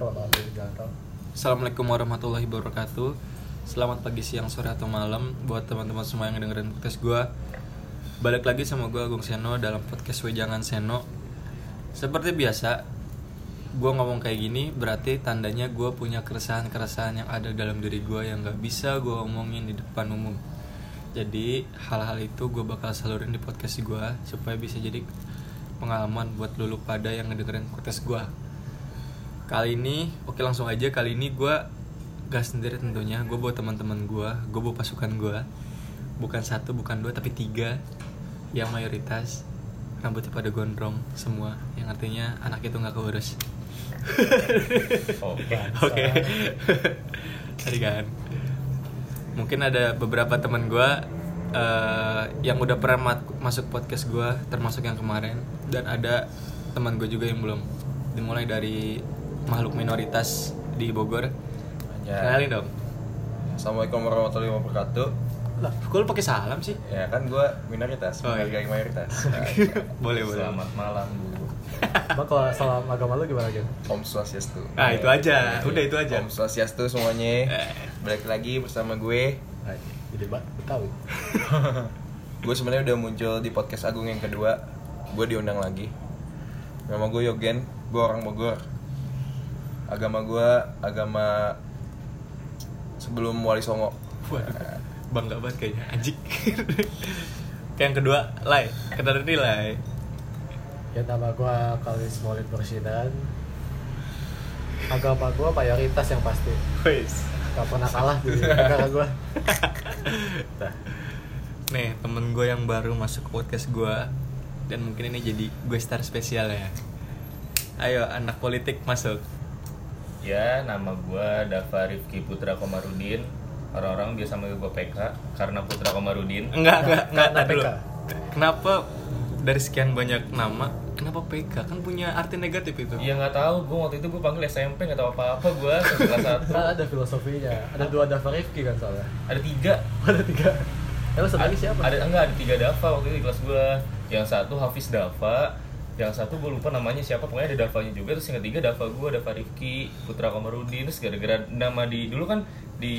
jalan tol Assalamualaikum warahmatullahi wabarakatuh. Selamat pagi, siang, sore, atau malam Buat teman-teman semua yang dengerin podcast gue Balik lagi sama gue Agung Seno dalam podcast Wejangan Seno. Seperti biasa Gue ngomong kayak gini berarti tandanya gue punya keresahan-keresahan yang ada dalam diri gue Yang gak bisa gue omongin di depan umum. Jadi hal-hal itu gue bakal salurin di podcast gue Supaya bisa jadi pengalaman buat lulu pada yang ngedengerin podcast gue Kali ini, oke langsung aja. Kali ini gue gak sendiri tentunya. Gue bawa teman-teman gue, gue bawa pasukan gue Bukan satu, bukan dua, tapi tiga Yang mayoritas rambutnya pada gondrong semua. Yang artinya anak itu gak keurus. Oke. Oke. Tadi kan. Mungkin ada beberapa teman gue eh, Yang udah pernah mat- masuk podcast gue Termasuk yang kemarin. Dan ada teman gue juga yang belum. Dimulai dari makhluk minoritas di Bogor Ya. Kenalin dong Assalamualaikum warahmatullahi wabarakatuh. Lah, kok lu pakai salam sih? Ya kan gue minoritas, Oh, iya. mayoritas. Nah, boleh, boleh Selamat malam Bu. Bang kalau salam agama lu gimana gitu Om Swastiastu. Ah, itu aja. Udah, itu aja. Om Swastiastu semuanya. Eh. Balik lagi bersama gue. jadi mbak betawi Gue sebenarnya udah muncul di podcast Agung yang kedua. Gue diundang lagi. Nama gue Yogen. Gue orang Bogor. Agama gue agama sebelum Wali Songo. Waduh, bangga banget kayaknya, anjing. Kayak yang kedua, Lai, kenal ini Lai. Ya nama gua Kalis Maulid Mursidan. Agama gua mayoritas yang pasti. Wes. Gak pernah kalah di negara gua. Nah, Nih, temen gue yang baru masuk ke podcast gue Dan mungkin ini jadi gue star spesial ya Ayo, anak politik masuk Ya, nama gua Dava Rifki Putra Komarudin. Orang-orang biasa manggil gua PK karena Putra Komarudin. Enggak, enggak, enggak, Karena dulu PK. Kenapa dari sekian banyak nama, kenapa PK? Kan punya arti negatif itu Ya nggak tahu, gua waktu itu gua panggil SMP nggak tahu apa-apa gua kelas satu. kan ada filosofinya ada dua Dava Rifki kan soalnya Ada tiga. ada tiga ya satu lagi siapa Ada enggak ada tiga Dava waktu itu di kelas gua. Yang satu Hafiz Dava, yang satu gue lupa namanya siapa pokoknya ada Davanya juga terus yang ketiga Dava gua Dava Rifki Putra Komarudin terus gara-gara nama di dulu kan di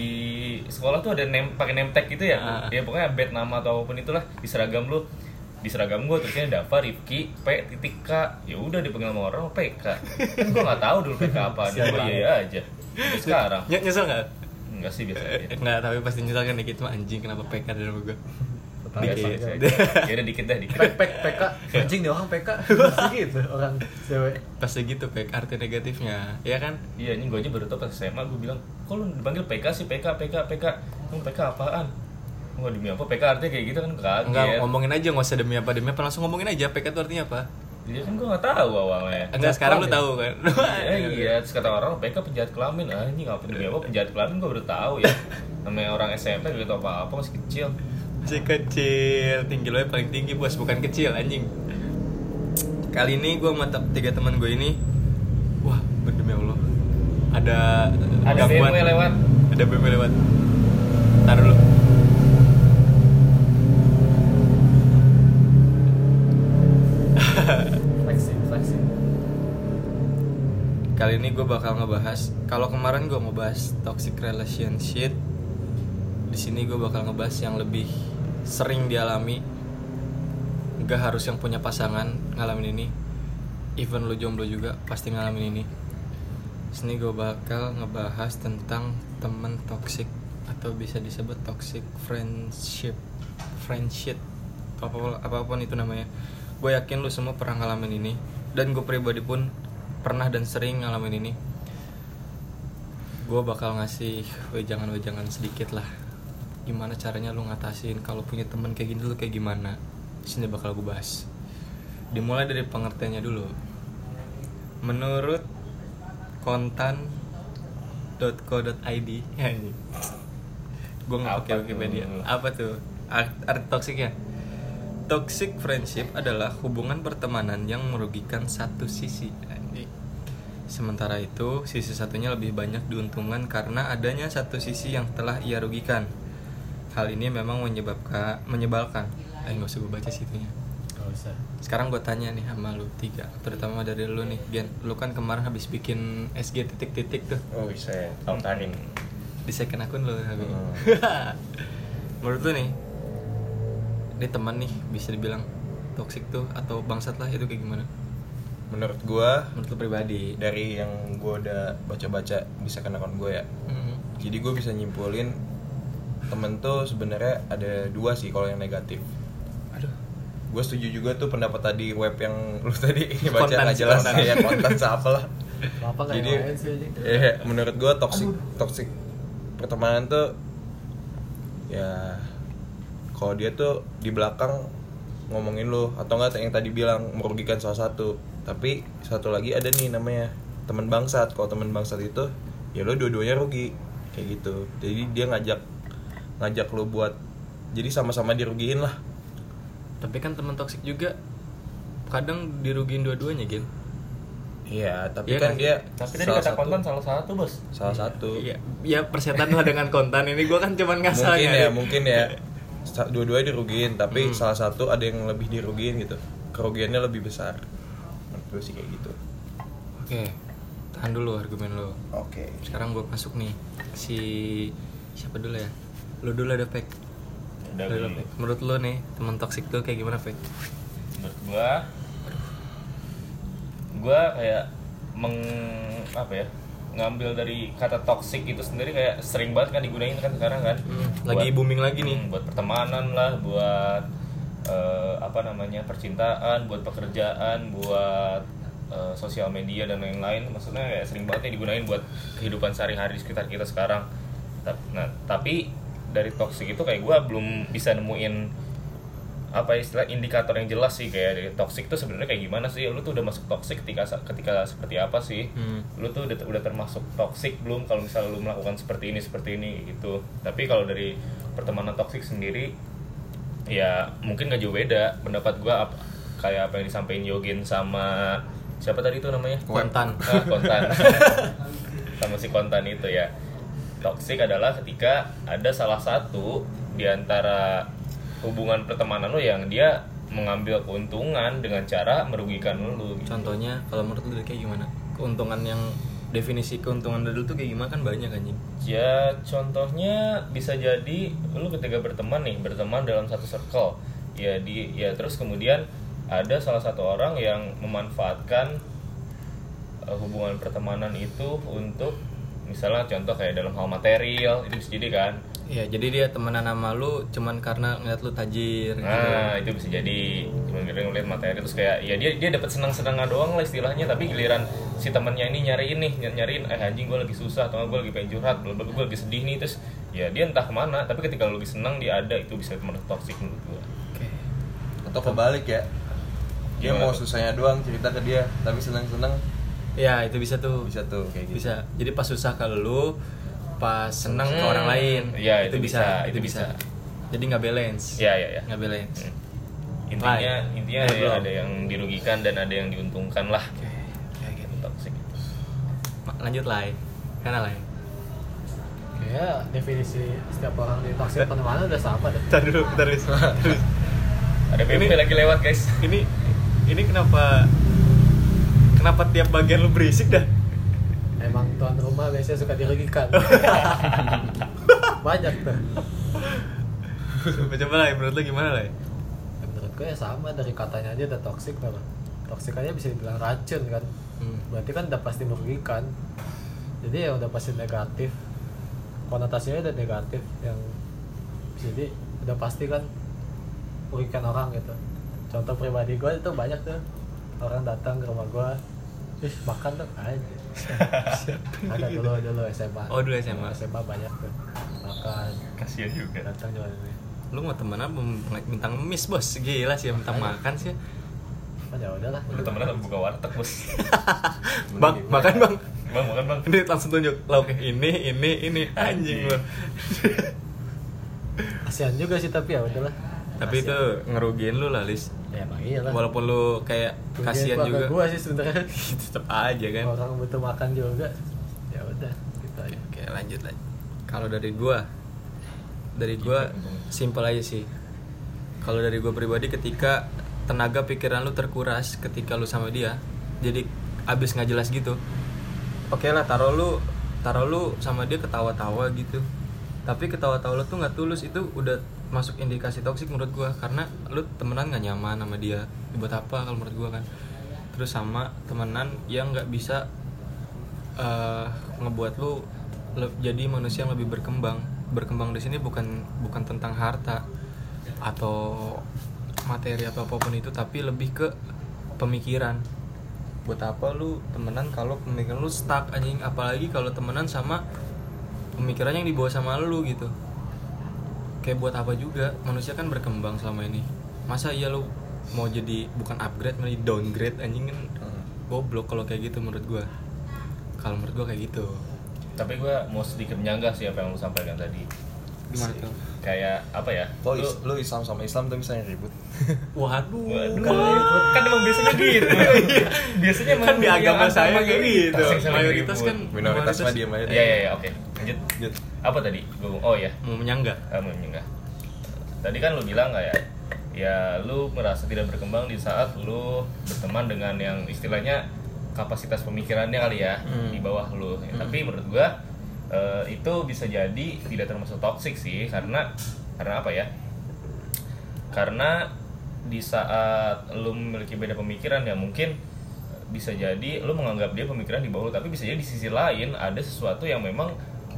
sekolah tuh ada name pakai name tag gitu ya? Ah. ya pokoknya bed nama atau apa pun itulah di seragam lu. Di seragam gue terusnya Dava Rifki P titik K. Ya udah dipanggil sama orang PK kan gue nggak tahu dulu PK apa Sial gue iya iya aja. Sampai sekarang. Ny- Nyesel nggak? enggak sih biasa aja. Enggak, tapi pasti nyesel kan dikit mah anjing kenapa PK dari nama gue Biasa, Dikit. ya udah dikit dah dikit pek pek PK anjing nih orang PK pasti gitu orang cewek Pasti gitu PK, arti negatifnya Ya kan? Iya, ini gue aja baru tau pas SMA gue bilang, kok lu dipanggil PK sih PK PK PK, lu PK apaan? Wah demi apa PK artinya kayak gitu kan kaget. Enggak, ngomongin aja nggak usah demi apa demi apa langsung ngomongin aja PK itu artinya apa? Iya kan gue nggak tahu awalnya. Enggak, sekarang lu tahu kan? Ya, iya, terus kata orang PK penjahat kelamin, ah ini ngapa demi apa penjahat kelamin gue baru tahu ya. Namanya orang SMP gak tau apa apa masih kecil. Masih kecil, tinggi lo paling tinggi bos, bukan kecil anjing. Kali ini gue sama tiga teman gue ini, wah berdemi Allah, ada Ada BMW lewat. ada BMW lewat. Taruh dulu. flexing flexing Kali ini gue bakal ngebahas, kalau kemarin gue ngebahas toxic relationship, di sini gue bakal ngebahas yang lebih sering dialami. Gak harus yang punya pasangan ngalamin ini, even lu jomblo juga pasti ngalamin ini. Sini gue bakal ngebahas tentang temen toxic atau bisa disebut toxic friendship, friendship, apa apa pun itu namanya. Gue yakin lu semua pernah ngalamin ini dan gue pribadi pun pernah dan sering ngalamin ini. Gue bakal ngasih wejangan-wejangan sedikit lah. Gimana caranya lu ngatasin kalau punya temen kayak gini lu kayak gimana? Sini bakal gue bahas. Dimulai dari pengertiannya dulu. Menurut kontan.co.id ya ini gue nggak pakai tuh? Wikipedia apa tuh Art- arti toksiknya toxic friendship adalah hubungan pertemanan yang merugikan satu sisi sementara itu sisi satunya lebih banyak diuntungkan karena adanya satu sisi yang telah ia rugikan hal ini memang menyebabkan menyebalkan eh nggak usah gue baca situnya nggak usah Sekarang gue tanya nih sama lu tiga, terutama dari lu nih, Gen. Lu kan kemarin habis bikin SG titik-titik tuh Oh bisa, tahu taring. di second akun lu. Habib. Hmm. Menurut lu nih, ini teman nih bisa dibilang toxic tuh atau bangsat lah itu kayak gimana? Menurut gua Menurut pribadi? dari yang gua udah baca-baca bisa kena akun gua ya. Hmm. Jadi gue bisa nyimpulin temen tuh sebenarnya ada dua sih kalau yang negatif. Aduh. Gue setuju juga tuh pendapat tadi web yang lu tadi baca nggak jelas konten. ya konten apa lah. apa Jadi eh, menurut gue toxic toxic pertemanan tuh ya kalau dia tuh di belakang ngomongin lu atau enggak yang tadi bilang merugikan salah satu tapi satu lagi ada nih namanya teman bangsat kalau teman bangsat itu ya lo dua-duanya rugi kayak gitu jadi dia ngajak ngajak lu buat jadi sama-sama dirugiin lah Tapi kan teman toxic juga kadang dirugiin dua-duanya, Gen. iya tapi Iya kan kan? dia Tapi tadi kata satu- konten salah satu bos. salah satu Iya, ya persetan lah dengan konten ini gua kan cuman ngasal mungkin ya nyari. mungkin ya dua-duanya dirugiin tapi Hmm. salah satu ada yang lebih dirugiin gitu kerugiannya lebih besar menurut gue sih kayak gitu Oke. Tahan dulu argumen lo. oke Sekarang gua masuk nih si siapa dulu ya? Lu dulu ada Pek. Udah Lu dulu, beli. Pek. Menurut lu nih, teman toxic tuh kayak gimana, Pek? menurut gua gua kayak meng apa ya ngambil dari kata toxic itu sendiri kayak sering banget kan digunain kan sekarang kan lagi booming lagi nih. Hmm, buat pertemanan lah buat eh, apa namanya percintaan buat pekerjaan buat eh, sosial media dan lain-lain maksudnya kayak sering banget ya digunain buat kehidupan sehari-hari di sekitar kita sekarang nah tapi dari toxic itu kayak gua belum bisa nemuin apa istilah indikator yang jelas sih kayak dari toxic tuh sebenarnya kayak gimana sih? Lu tuh udah masuk toxic ketika ketika seperti apa sih? Hmm. lu tuh udah, udah termasuk toxic belum kalau misalnya lu melakukan seperti ini seperti ini gitu. Tapi kalau dari pertemanan toxic sendiri ya mungkin gak jauh beda pendapat gua apa kayak apa yang disampaikan Yogin sama siapa tadi itu namanya? Kontan. Ah, kontan. Sama si kontan itu ya toxic adalah ketika ada salah satu di antara hubungan pertemanan lo yang dia mengambil keuntungan dengan cara merugikan lo gitu. Contohnya kalau menurut lu kayak gimana? Keuntungan yang definisi keuntungan dari lu tuh kayak gimana kan banyak anjing. Ya contohnya bisa jadi lu ketika berteman nih berteman dalam satu circle ya di ya terus kemudian ada salah satu orang yang memanfaatkan uh, hubungan pertemanan itu untuk misalnya contoh kayak dalam hal material itu bisa jadi kan Iya, jadi dia temenan sama lu cuman karena ngeliat lu tajir gitu. nah itu bisa jadi cuma kira ngeliat materi terus kayak ya dia dia dapat senang senangnya doang lah istilahnya tapi giliran si temannya ini nyariin nih ny- nyariin eh anjing gue lagi susah atau gue lagi pengen curhat gue lagi sedih nih terus ya dia entah ke mana tapi ketika lu lagi senang dia ada itu bisa menurut toxic menurut gue Oke. atau kebalik ya dia Gimana mau susahnya doang cerita ke dia tapi seneng-seneng Ya, itu bisa tuh. bisa tuh kayak gitu Bisa. Jadi pas susah ke lu, pas seneng ke orang lain. Iya, itu bisa, itu bisa. Jadi nggak balance. ya ya ya Nggak balance. Hmm. intinya Lain. intinya ada, belum. ada yang dirugikan dan ada yang diuntungkan lah Oke. Kayak gitu. toxic Ma- Lanjut lah. Karena lah. kayak definisi setiap orang di toxic pertemanan udah sama deh Bentar dulu, bentar dulu. ada BP Ini- lagi lewat guys ini ini kenapa kenapa tiap bagian lu berisik dah? emang tuan rumah biasanya suka dirugikan. Banyak tuh. Coba lah, menurut lu gimana lah? Ya, menurut gue ya sama dari katanya aja udah toxic memang toxic aja bisa dibilang racun kan. Hmm. berarti kan udah pasti merugikan. Jadi ya udah pasti negatif. Konotasinya udah negatif yang jadi udah pasti kan merugikan orang gitu. Contoh pribadi gue itu banyak tuh orang datang ke rumah gue ih makan dong. Aja. Ada dulu dulu SMA Oh, dulu SMA. SMA banyak tuh makan. Kasihan juga. Datang jual ini Lu mau temenan apa? Minta ngemis bos? Gila sih minta makan sih. oh ya udahlah udah temenan buka warteg bos. Bang, makan bang. bang makan bang. Ini langsung tunjuk. Lauknya ini, ini, ini. Anjing lu. kasihan juga sih tapi ya udahlah Tapi itu ngerugiin lu lah, Lis. ya emang iyalah Walaupun lu kayak kasihan juga. gue sih sebenarnya Tetep aja kan. orang butuh makan juga ya udah gitu aja Oke, lanjut lanjut. Kalau dari gua dari gua simpel aja sih. Kalau dari gua pribadi ketika tenaga pikiran lu terkuras ketika lu sama dia jadi abis nggak jelas gitu oke lah taruh lu taruh lu sama dia ketawa-tawa gitu tapi ketawa-tawa lu tuh nggak tulus itu udah masuk indikasi toksik menurut gua. Karena lu temenan nggak nyaman sama dia. Buat apa kalau menurut gua kan? Terus sama temenan yang nggak bisa eh, ngebuat lu jadi manusia yang lebih berkembang. Berkembang di sini bukan bukan tentang harta atau materi atau apa pun itu tapi lebih ke pemikiran. Buat apa lu temenan kalau pemikiran lu stuck anjing? Apalagi kalau temenan sama pemikiran yang dibawa sama lu gitu kayak buat apa juga? Manusia kan berkembang selama ini. Masa iya lu mau jadi bukan upgrade malah downgrade? Anjing kan goblok kalau kayak gitu menurut gua. Kalau menurut gua kayak gitu. Tapi gue mau sedikit menyanggah sih apa yang lu sampaikan tadi. Gimana tuh? kayak apa ya? Lo, lu is- lo Islam sama Islam tuh misalnya ribut. Waduh. Waduh, kan, kan emang biasanya gitu. biasanya emang kan di agama saya kayak gitu. Mayoritas ribut. kan minoritas mah diam aja Iya iya iya oke. Lanjut. Lanjut. Apa tadi? Gua oh ya, mau menyanggah kamu enggak. Tadi kan lu bilang nggak ya? Ya lu merasa tidak berkembang di saat lu berteman dengan yang istilahnya kapasitas pemikirannya kali ya Hmm. di bawah lu. Ya, Tapi menurut gua eh, itu bisa jadi tidak termasuk toxic sih karena karena apa ya? Karena di saat lu memiliki beda pemikiran ya mungkin bisa jadi lu menganggap dia pemikiran di bawah lu tapi bisa jadi di sisi lain ada sesuatu yang memang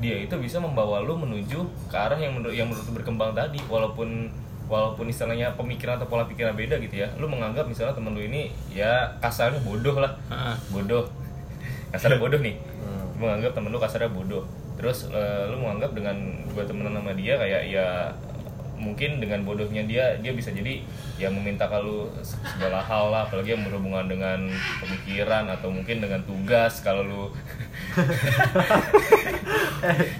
dia itu bisa membawa lu menuju ke arah yang menurut yang menurut berkembang tadi walaupun walaupun istilahnya pemikiran atau pola pikiran beda gitu ya. Lu menganggap misalnya temen lu ini ya kasarnya bodoh lah. Heeh. bodoh. Kasarnya bodoh nih. Lu menganggap temen lu kasarnya bodoh. Terus eh, lu menganggap dengan gue temenan sama dia kayak ya mungkin dengan bodohnya dia dia bisa jadi ya meminta kalau segala hal lah apalagi yang berhubungan dengan pemikiran atau mungkin dengan tugas kalau lu.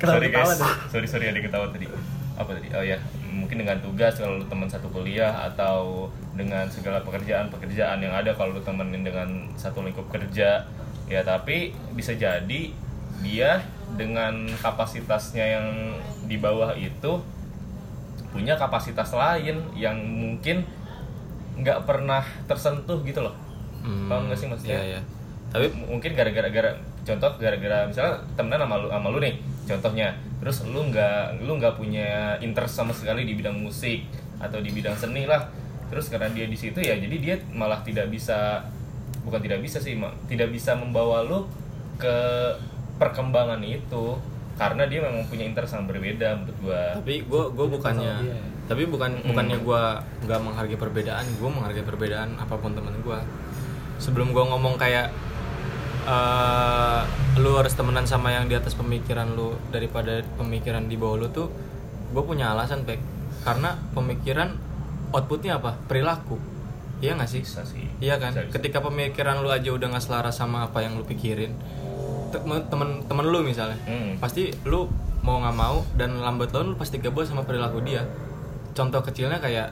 Sorry guys. sorry sorry ada ketawa tadi. Apa tadi? Oh ya. Mungkin dengan tugas kalau lu teman satu kuliah atau dengan segala pekerjaan pekerjaan yang ada kalau lu temenin dengan satu lingkup kerja. Ya tapi bisa jadi dia dengan kapasitasnya yang di bawah itu punya kapasitas lain yang mungkin nggak pernah tersentuh gitu loh. Hmm, paham nggak sih maksudnya? iya, iya. tapi mungkin gara-gara gara contoh gara-gara misalnya temenan sama lu sama lu nih contohnya. Terus lu nggak lu nggak punya interest sama sekali di bidang musik atau di bidang seni lah. Terus karena dia di situ ya jadi dia malah tidak bisa bukan tidak bisa sih tidak bisa membawa lu ke perkembangan itu karena dia memang punya interest yang berbeda menurut gua. Tapi gue gue bukannya sama dia ya. tapi bukan Hmm. bukannya gue nggak menghargai perbedaan gue menghargai perbedaan apa pun temen gue sebelum gue ngomong kayak eh lu harus temenan sama yang di atas pemikiran lu daripada pemikiran di bawah lu tuh gue punya alasan pek. Karena pemikiran outputnya apa? Perilaku. Iya nggak sih? Bisa sih. Iya kan, Bisa, bisa. ketika pemikiran lu aja udah nggak selaras sama apa yang lu pikirin, temen temen lu misalnya, Hmm. pasti lu mau nggak mau dan lambat laun lu pasti gabung sama perilaku dia. Contoh kecilnya kayak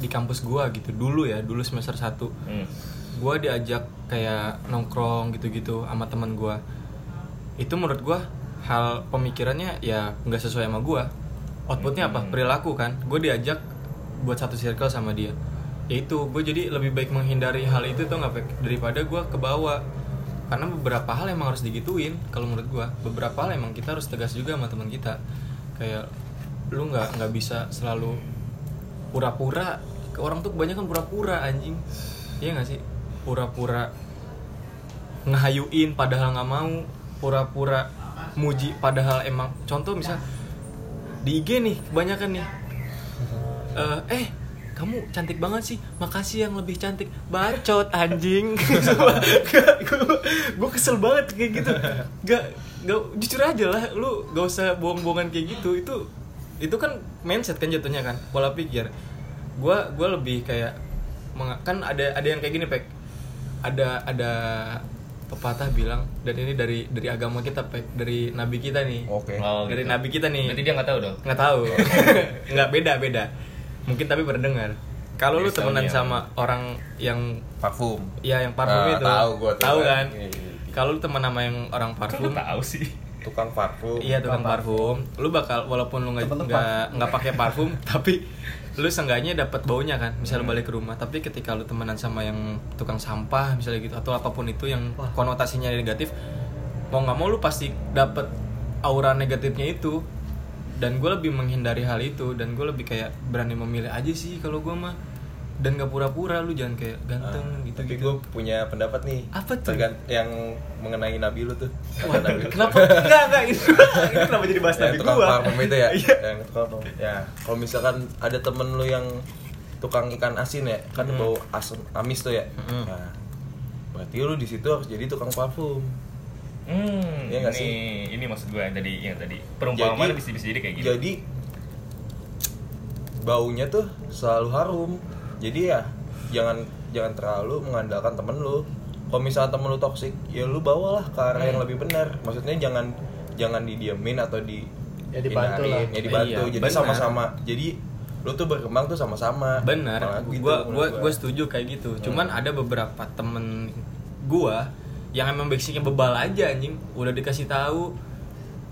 di kampus gua gitu dulu ya, dulu semester 1 Hmm. gua diajak kayak nongkrong gitu-gitu sama teman gua. Itu menurut gua hal pemikirannya ya nggak sesuai sama gua. Outputnya apa? Hmm. Perilaku kan. Gue diajak buat satu circle sama dia. Ya itu, gue jadi lebih baik menghindari hal itu tuh nggak daripada gua ke bawah. Karena beberapa hal emang harus digituin kalau menurut gua. Beberapa hal emang kita harus tegas juga sama teman kita. Kayak lu nggak nggak bisa selalu pura-pura ke orang tuh kebanyakan pura-pura anjing iya nggak sih pura-pura ngehayuin padahal nggak mau pura-pura muji padahal emang contoh misal di IG nih kebanyakan nih Eh, eh kamu cantik banget sih. Makasih yang lebih cantik. Bacot anjing. Gue kesel banget kayak gitu. Gak gak jujur aja lah lu gak usah bohong-bohongan kayak gitu. Itu itu kan mindset kan jatuhnya kan pola pikir. Gue gue lebih kayak kan ada ada yang kayak gini pek. Ada ada pepatah bilang dan ini dari dari agama kita pek. Dari nabi kita nih. Oke. Oh, dari gitu. nabi kita nih. Berarti dia nggak tahu dong? Nggak tahu. Nggak beda beda mungkin tapi pernah dengar kalau lu temenan sama orang yang Parfum. ya yang parfum Ah, itu tahu gua tahu kan. kan Iya, iya. kalau lu teman sama yang orang parfum tahu sih tukang parfum Iya tukang Tukang parfum. Lu bakal walaupun lu nggak Temen nggak nggak pakai parfum, tapi lu seenggaknya dapat baunya kan. Misal lu Hmm. balik ke rumah, tapi ketika lu temenan sama yang tukang sampah misalnya gitu atau apa pun itu yang konotasinya negatif, mau nggak mau lu pasti dapat aura negatifnya itu. Dan gue lebih menghindari hal itu dan gue lebih kayak berani memilih aja sih kalau gue mah dan gak pura-pura lu jangan kayak ganteng Ah, gitu tapi gitu. gue punya pendapat nih Apa tuh? Tergant- yang mengenai nabi lu tuh Wah, nabi kenapa enggak enggak ini, ini kenapa jadi bahas nabi tukang gua? parfum itu ya Iya. yang tukang parfum ya kalau misalkan ada temen lu yang tukang ikan asin ya kan Hmm. bau asam amis tuh ya Hmm. nah berarti lu di situ harus jadi tukang parfum Hmm, nggak ini, sih? ini maksud gue yang tadi, yang tadi. Perumpamaan bisa bisa jadi kayak gitu. jadi baunya tuh selalu harum. Jadi ya jangan jangan terlalu mengandalkan temen lu. Kalau misalnya temen lu toksik ya lu bawalah ke arah yang Hmm. lebih benar. Maksudnya jangan jangan didiamin atau di Ya, dibantu lah. ya dibantu. Iya, jadi sama-sama. Jadi lu tuh berkembang tuh sama-sama. Benar. Malah gitu gua gua menurut gua setuju kayak gitu. Cuman Hmm. ada beberapa temen gua yang emang basicnya bebal aja anjing. Udah dikasih tahu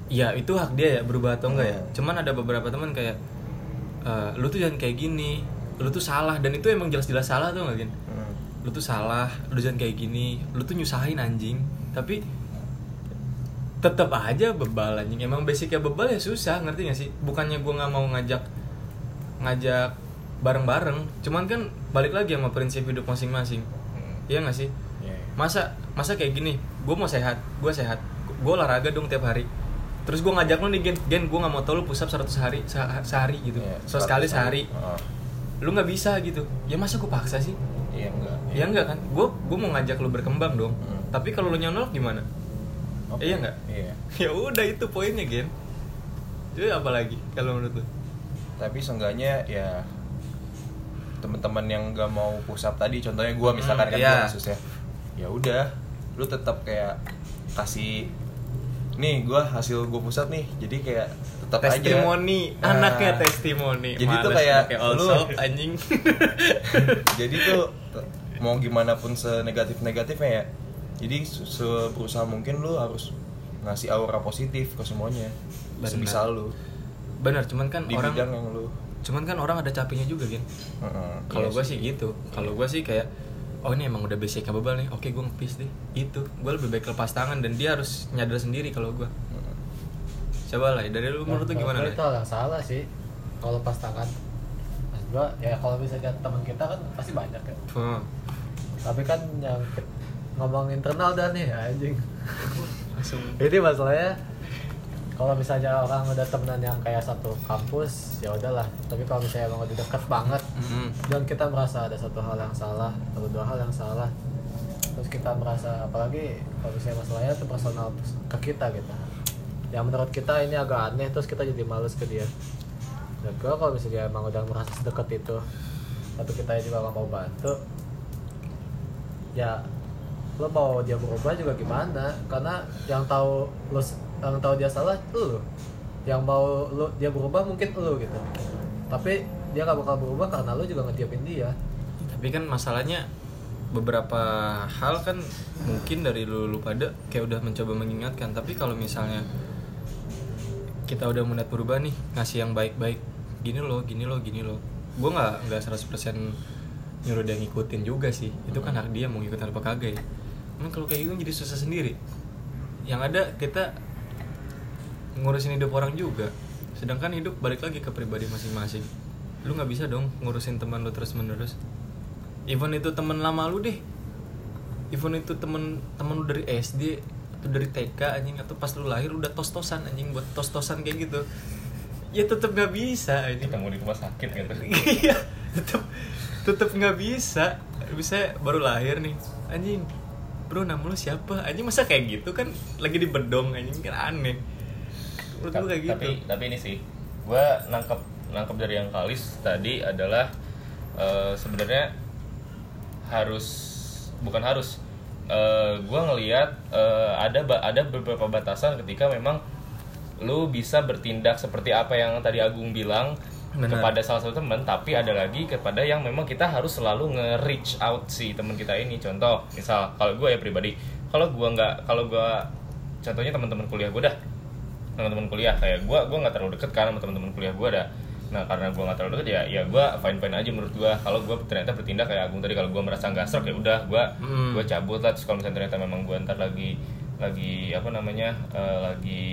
ya itu hak dia ya berubah atau enggak ya. Hmm. cuman ada beberapa teman kayak "Eh, lu tuh jangan kayak gini. Lu tuh salah. Dan itu emang jelas-jelas salah tuh nggak Gin? Hmm. lu tuh salah. Lu jangan kayak gini. Lu tuh nyusahin anjing. Tapi tetap aja bebal anjing. Emang basicnya bebal ya susah ngerti gak sih? Bukannya gua nggak mau ngajak ngajak bareng-bareng. Cuman kan balik lagi sama prinsip hidup masing-masing. Hmm. iya gak sih? Iya. masa masa kayak gini gue mau sehat gue sehat. Gue olahraga dong tiap hari. Terus gue ngajak lu nih gen. Gen gue nggak mau tau lu push up 100 hari se- sehari gitu. Iya, so sekali seratus sehari. Heeh. lu nggak bisa gitu. Ya masa gue paksa sih? Iya enggak. Ya enggak kan? Gue gue mau ngajak lu berkembang dong. Hmm. tapi kalau lu nyonolak gimana? Oke. iya nggak? Iya. Ya udah itu poinnya gen. Jadi apa lagi kalau menurut lu? Tapi seenggaknya ya teman-teman yang gak mau push up tadi contohnya gua misalkan Hmm, kan gua kasusnya ya udah lu tetap kayak kasih nih gua hasil gua push up nih jadi kayak tetap aja. Testimoni Nah, anaknya testimoni. Jadi tuh Males kayak pakai all lu- shop, anjing. Jadi tuh mau gimana pun senegatif negatifnya ya jadi se- seberusaha mungkin lu harus ngasih aura positif ke semuanya Benar. sebisa lu. Benar cuman kan di orang bidang yang lu. cuman kan orang ada capeknya juga kan Heeh, kalau iya gue sih. gitu. Kalau gue sih kayak oh ini emang udah basicnya bebal nih. Oke gue ngepis deh. Itu. Gue lebih baik lepas tangan dan dia harus nyadar sendiri kalau gue coba lah dari lu menurut lu gimana lah gua itu yang salah sih kalau pas tangan. Maksud gua ya kalau misalnya teman kita kan pasti banyak ya Hmm. tapi kan yang ngomong internal dan nih anjing. Langsung. Jadi masalahnya kalau misalnya orang udah temenan yang kayak satu kampus ya udahlah. Tapi kalau misalnya emang udah deket banget Mm-mm. dan kita merasa ada satu hal yang salah atau dua hal yang salah terus kita merasa apalagi kalau misalnya masalahnya itu personal ke kita gitu. Yang menurut kita ini agak aneh terus kita jadi males ke dia. Dan gue kalau misalnya emang udah merasa sedekat itu tapi kita juga gak mau bantu ya lo mau dia berubah juga gimana? Karena yang tahu lo yang tahu dia salah lo yang mau lo dia berubah mungkin lo gitu. Tapi dia gak bakal berubah karena lo juga ngediamin dia. Tapi kan masalahnya beberapa hal kan mungkin dari lu, lu pada kayak udah mencoba mengingatkan. Tapi kalau misalnya kita udah melihat berubah nih ngasih yang baik-baik gini loh gini loh gini loh. Gue nggak nggak 100% nyuruh dia ngikutin juga sih. Itu kan hak dia mau ngikutin apa kagak ya. Emang kalau kayak gitu jadi susah sendiri. Yang ada kita ngurusin hidup orang juga. Sedangkan hidup balik lagi ke pribadi masing-masing. Lu nggak bisa dong ngurusin teman lu terus menerus even itu teman lama lu deh. Even itu temen temen lu dari SD atau dari TK anjing atau pas lu lahir udah tos-tosan anjing buat tos-tosan kayak gitu. Ya tetap nggak bisa anjing. Ketemu di rumah sakit gitu. Iya tetap tetap nggak bisa. Bisa baru lahir nih. Anjing bro nama lu siapa? Anjing masa kayak gitu kan? Lagi di bedong anjing kan aneh menurut gue kayak gitu tapi tapi ini sih gue nangkep nangkep dari yang kalis tadi adalah eh, sebenarnya harus bukan harus gue ngelihat eh, ada ada beberapa batasan ketika memang lu bisa bertindak seperti apa yang tadi Agung bilang Benar. kepada salah satu teman tapi ada lagi kepada yang memang kita harus selalu nge-reach out si teman kita ini contoh misal kalau gue ya pribadi kalau gue nggak kalau gue contohnya teman-teman kuliah gue dah teman-teman kuliah. Kayak gue gue nggak terlalu deket kan sama teman-teman kuliah gue ada. Nah karena gue nggak terlalu deket ya ya gue fine fine aja menurut gue kalau gue ternyata bertindak kayak Agung tadi kalau gue merasa nggak serok ya udah gue Hmm. gue cabut lah. Terus kalau misalnya ternyata memang gue ntar lagi lagi apa namanya eh, lagi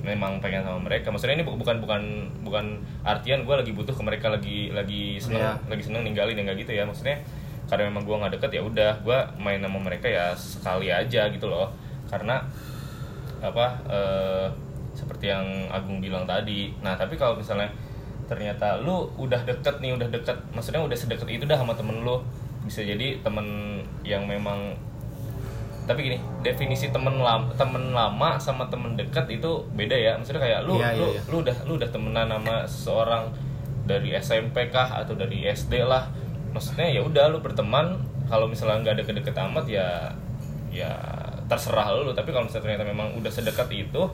memang pengen sama mereka. Maksudnya ini bu- bukan bukan bukan artian gue lagi butuh ke mereka lagi lagi seneng Iya. lagi seneng ninggalin ya nggak gitu ya. Maksudnya karena memang gue nggak deket ya udah gue main sama mereka ya sekali aja gitu loh. Karena apa eh, seperti yang Agung bilang tadi. Nah tapi kalau misalnya ternyata lu udah deket nih udah deket maksudnya udah sedekat itu dah sama temen lu. Bisa jadi temen yang memang tapi gini definisi temen lama temen lama sama temen dekat itu beda ya. Maksudnya kayak lu Iya, iya, lu iya. lu udah lu udah temenan sama seseorang dari SMP kah atau dari SD lah. Maksudnya ya udah lu berteman. Kalau misalnya nggak deket-deket amat ya ya terserah lu. Tapi kalau misalnya ternyata memang udah sedekat itu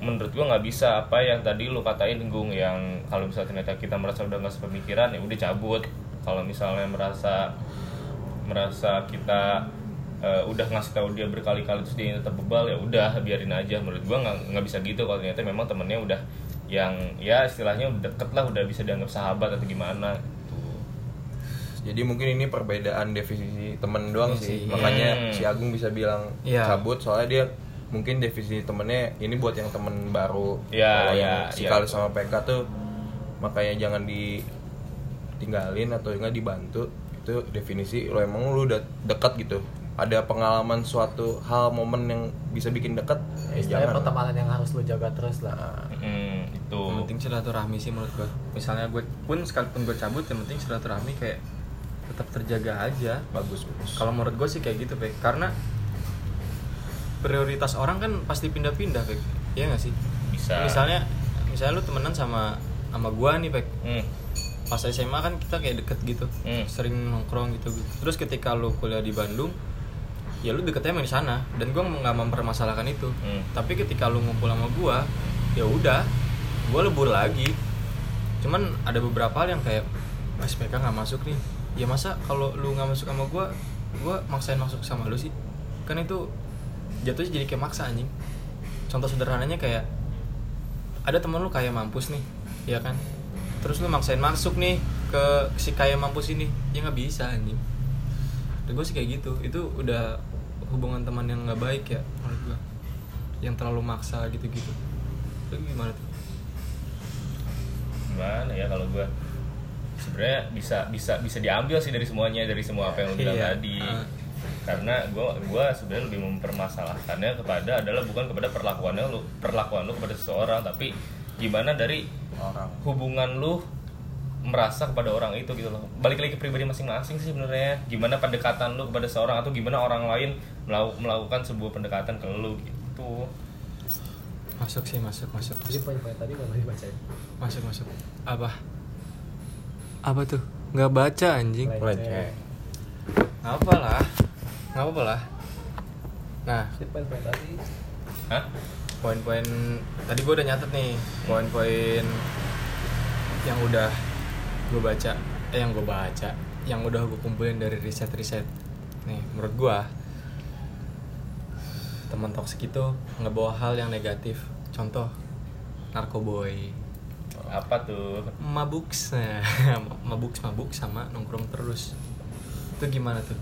menurut gua nggak bisa apa yang tadi lu katain Gung yang kalau misalnya ternyata kita merasa udah nggak sepemikiran ya udah cabut kalau misalnya merasa merasa kita eh, udah ngasih tahu dia berkali-kali terus dia tetap bebal ya udah biarin aja menurut gua nggak nggak bisa gitu kalau ternyata memang temennya udah yang ya istilahnya udah deket lah udah bisa dianggap sahabat atau gimana gitu. Jadi mungkin ini perbedaan definisi temen doang Iya sih. sih. Makanya Hmm. si Agung bisa bilang Iya. cabut soalnya dia mungkin definisi temennya ini buat yang temen baru. Kalau iya, yang si. Kali sama PK tuh makanya jangan ditinggalin atau enggak dibantu. Itu definisi lo emang lu udah dekat gitu. Ada pengalaman suatu hal momen yang bisa bikin dekat, ya istilahnya jangan. pertemanan yang harus lu jaga terus lah Hmm, itu Yang penting silaturahmi sih menurut gue. Misalnya gue pun sekalipun gue cabut, yang penting silaturahmi kayak tetap terjaga aja. Bagus, bagus. Kalau menurut gue sih kayak gitu, Pek. Karena prioritas orang kan pasti pindah-pindah, Pek. Iya gak sih? bisa Misalnya, misalnya lu temenan sama sama gua nih, Pek. Hmm, Pas SMA kan kita kayak deket gitu, Hmm. sering nongkrong gitu, gitu. Terus ketika lu kuliah di Bandung, ya lu deketnya emang di sana. Dan gua nggak mempermasalahkan itu. Hmm. Tapi ketika lu ngumpul sama gua, ya udah, gua lebur lagi. Cuman ada beberapa hal yang kayak Mas PK nggak masuk nih. Ya masa kalau lu nggak masuk sama gua, gua maksain masuk sama lu sih? Kan itu jatuhnya jadi kayak maksa anjing. Contoh sederhananya kayak ada temen lu kayak mampus nih, ya kan? Terus lu maksain masuk nih ke si kaya mampus ini, ya nggak bisa anjing. Dan gue sih kayak gitu, itu udah hubungan teman yang nggak baik ya menurut gua. Yang terlalu maksa gitu-gitu. Lu gimana tuh? gimana ya kalau gue sebenarnya bisa bisa bisa diambil sih dari semuanya dari semua apa yang lu bilang Iya. tadi Ah. Karena gue gua sebenarnya lebih mempermasalahkannya kepada adalah bukan kepada perlakuannya lu perlakuan lu kepada seseorang tapi gimana dari orang. hubungan lu merasa kepada orang itu gitu loh balik lagi ke pribadi masing-masing sih sebenarnya gimana pendekatan lu kepada seorang atau gimana orang lain melau- melakukan sebuah pendekatan ke lu gitu Masuk sih, masuk, masuk, jadi masuk, poin-poin tadi kalau dibacain masuk, masuk. Apa? Apa tuh? Nggak baca anjing. Leceh. Nggak apa lah, nggak apa lah. Nah, poin-poin tadi. Hah? poin-poin tadi gue udah nyatet nih poin-poin yang udah gue baca eh yang gue baca yang udah gue kumpulin dari riset-riset. Nih menurut gue teman toksik itu ngebawa hal yang negatif. Contoh narkoboy. Apa tuh? Mabuk mabuk mabuk sama nongkrong terus itu gimana tuh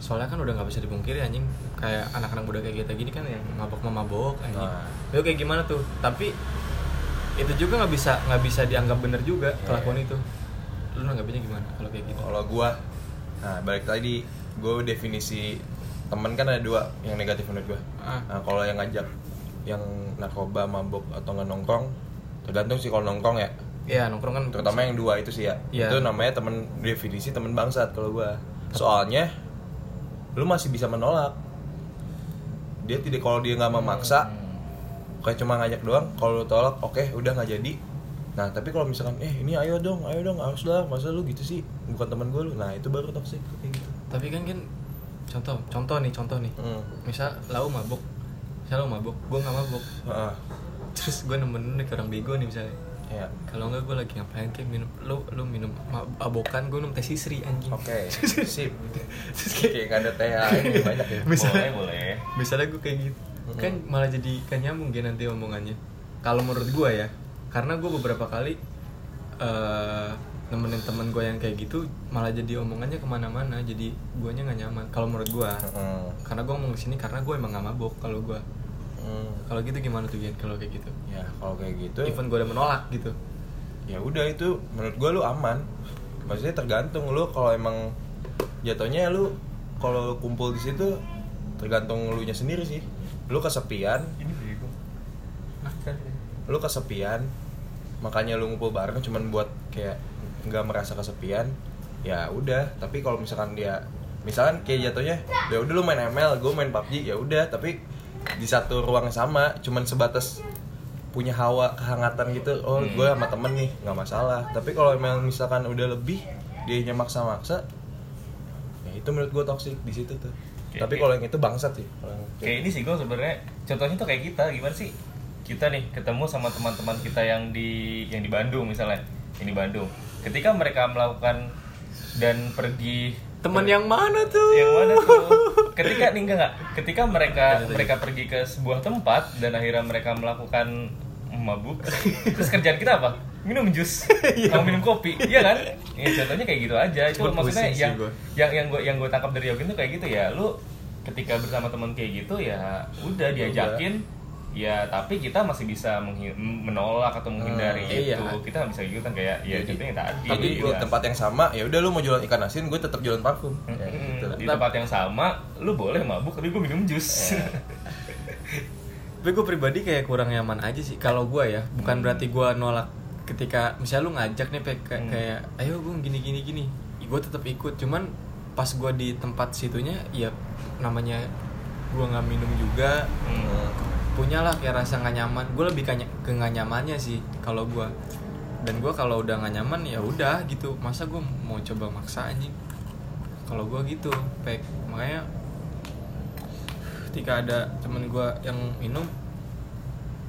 soalnya kan udah nggak bisa dipungkiri anjing kayak anak-anak muda kayak kita gini kan yang mabok mabok anjing Nah. itu kayak gimana tuh tapi itu juga nggak bisa nggak bisa dianggap bener juga Iya. kelakuan itu lu nanggapinnya gimana kalau kayak gitu Kalau gua, nah balik tadi, gua definisi teman kan ada dua yang negatif menurut gua. Ah. Nah kalau yang ngajak yang narkoba, mabuk atau nggak nongkrong, tergantung sih kalau nongkrong ya. Iya nongkrong kan Terutama yang dua itu sih ya. Iya. Itu namanya temen definisi temen bangsat kalau gua. Soalnya lu masih bisa menolak. Dia tidak kalau dia nggak memaksa, kayak cuma ngajak doang. Kalau lu tolak, oke udah nggak jadi. Nah tapi kalau misalkan, eh ini ayo dong, ayo dong, harus lah, masa lu gitu sih, bukan teman gue lu. Nah itu baru toxic kayak gitu. tapi kan kan contoh contoh nih contoh nih Hmm. misal lau mabuk misal lu mabuk gue nggak mabuk Ah, terus gue nemenin orang bego nih misalnya ya. kalau enggak gue lagi ngapain kayak minum lu lu minum mabokan gue minum teh sisri anjing. Oke, sip. Terus kayak- nggak ada teh ini banyak ya. Misalnya- boleh boleh. Misalnya gue kayak gitu. Kan malah jadi kan nyambung dia nanti omongannya. Kalau menurut gue ya karena gue beberapa kali eh nemenin temen gue yang kayak gitu malah jadi omongannya ke mana-mana jadi guanya nggak nyaman. Kalau menurut gue Heeh. karena gue ngomong sini karena gue emang gak mabok kalau gue Hmm. kalau gitu gimana tuh Gian kalau kayak gitu? Ya kalau kayak gitu even gue udah menolak gitu. ya udah itu menurut gua lu aman. Maksudnya tergantung lu kalau emang jatuhnya lu kalau kumpul di situ tergantung lu nya sendiri sih. Lu kesepian. Ini bego. lu kesepian makanya lu ngumpul bareng cuman buat kayak nggak merasa kesepian ya udah. Tapi kalau misalkan dia misalkan kayak jatuhnya ya udah lu main ML gue main PUBG ya udah. Tapi di satu ruang sama cuman sebatas punya hawa kehangatan gitu. Oh Hmm. gue sama temen nih nggak masalah. Tapi kalau emang misalkan udah lebih dia maksa-maksa ya itu menurut gue toksik di situ tuh. Oke, tapi kalau yang itu bangsat sih. Yang- kayak ini sih gue sebenarnya contohnya tuh kayak kita gimana sih? Kita nih ketemu sama teman-teman kita yang di yang di Bandung misalnya yang di Bandung. Ketika mereka melakukan dan pergi teman yang mana tuh? Yang mana tuh? Ketika nih enggak enggak. Ketika mereka mereka pergi ke sebuah tempat dan akhirnya mereka melakukan mabuk terus kerjaan kita apa? Minum jus. Sama minum kopi. Iya kan? Ya, contohnya kayak gitu aja. Itu maksudnya yang gua. yang yang gue yang gue tangkap dari Yogi tuh kayak gitu ya. Lu ketika bersama teman kayak gitu ya udah. diajakin ya tapi kita masih bisa menolak atau menghindari Hmm, itu iya. kita nggak bisa gitu kan kayak ya Jadi- contohnya tadi tapi di ya. tempat yang sama ya udah lu mau jualan ikan asin gue tetap jualan parfum ya, Mm-mm. gitu lah. di tempat yang sama lu boleh mabuk tapi gue minum jus tapi gue pribadi kayak kurang nyaman aja sih kalau gue ya bukan berarti gue nolak ketika misalnya lu ngajak nih Pe, kayak, Hmm. kayak ayo gue gini gini gini gue tetap ikut cuman pas gue di tempat situnya ya namanya gue nggak minum juga Hmm. Punya lah kayak rasa nggak nyaman. Gue lebih ke, ke nggak nyamannya sih kalau gue dan gue kalau udah nggak nyaman ya udah gitu. Masa gue mau coba maksa anjing? Kalau gue gitu pek. Makanya ketika ada temen gue yang minum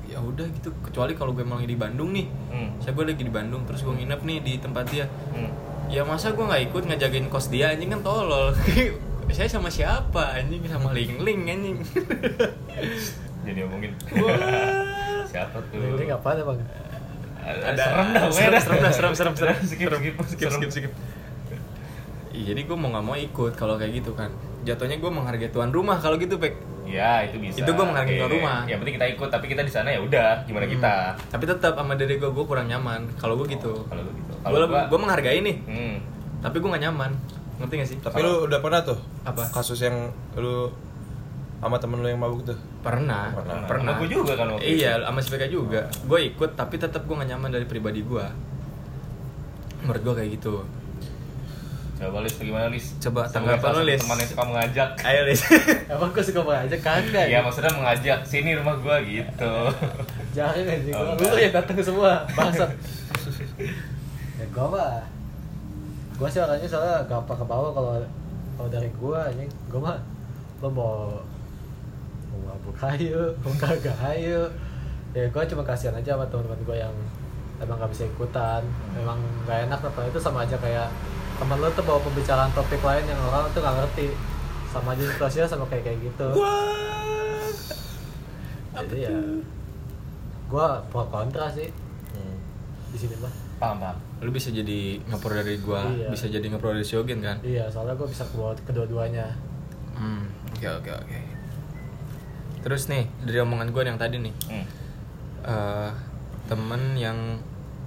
ya udah gitu. Kecuali kalau gue emang di Bandung nih. Hmm. saya gue lagi di Bandung terus gue nginep nih di tempat dia. Hmm. ya masa gue nggak ikut ngejagain kos dia anjing? Kan tolol. Saya sama siapa anjing? Sama ling ling anjing jadi ngomongin. Siapa tuh? Ini ngapain emang ada. Serem dah serem dah. serem dah, serem serem serem. Skip skip skip serem. skip skip. Iya, jadi gue mau nggak mau ikut kalau kayak gitu kan. Jatuhnya gue menghargai tuan rumah kalau gitu pek. Ya itu bisa. Itu gua menghargai tuan rumah. yang penting kita ikut tapi kita di sana ya udah gimana kita? Tapi tetap sama diri gue gue kurang nyaman kalau gue gitu. kalau lu gitu. Gue kalau gua gue menghargai nih. Hmm. tapi gue gak nyaman. Ngerti gak sih? Tapi lu udah pernah tuh Apa? kasus yang lu sama temen lu yang mabuk tuh? Pernah. Pernah. pernah, Sama gua juga kan waktu iya sama si PK juga. Gue ikut tapi tetap gue gak nyaman dari pribadi gue menurut gue kayak gitu. Coba Lis gimana Lis? Coba tanggapan satu Lis. teman yang suka mengajak. Ayo Lis. Emang gue suka aja kagak Iya maksudnya mengajak. Sini rumah gua gitu. Jangan aja Oh, lu enggak. yang datang semua. Bangsat. Ya gue mah. Gue sih orangnya soalnya gampang ke bawah kalau kalau dari gue anjing. Gue mah lo mau mabuk ayo mau kagak ayo ya gue cuma kasihan aja sama teman-teman gue yang emang gak bisa ikutan emang gak enak. Apa itu sama aja kayak teman lo tuh bawa pembicaraan topik lain yang orang tuh gak ngerti. Sama aja situasinya sama kayak kayak gitu. Jadi ya gue pro kontra sih. Hmm. di sini mah. Paham paham. Lu bisa jadi ngepro dari gue Iya. bisa jadi ngepro dari Shogun kan? Iya soalnya gue bisa kebawa kedua-duanya. Hmm, oke oke oke. Terus nih dari omongan gue yang tadi nih, hmm. eh temen yang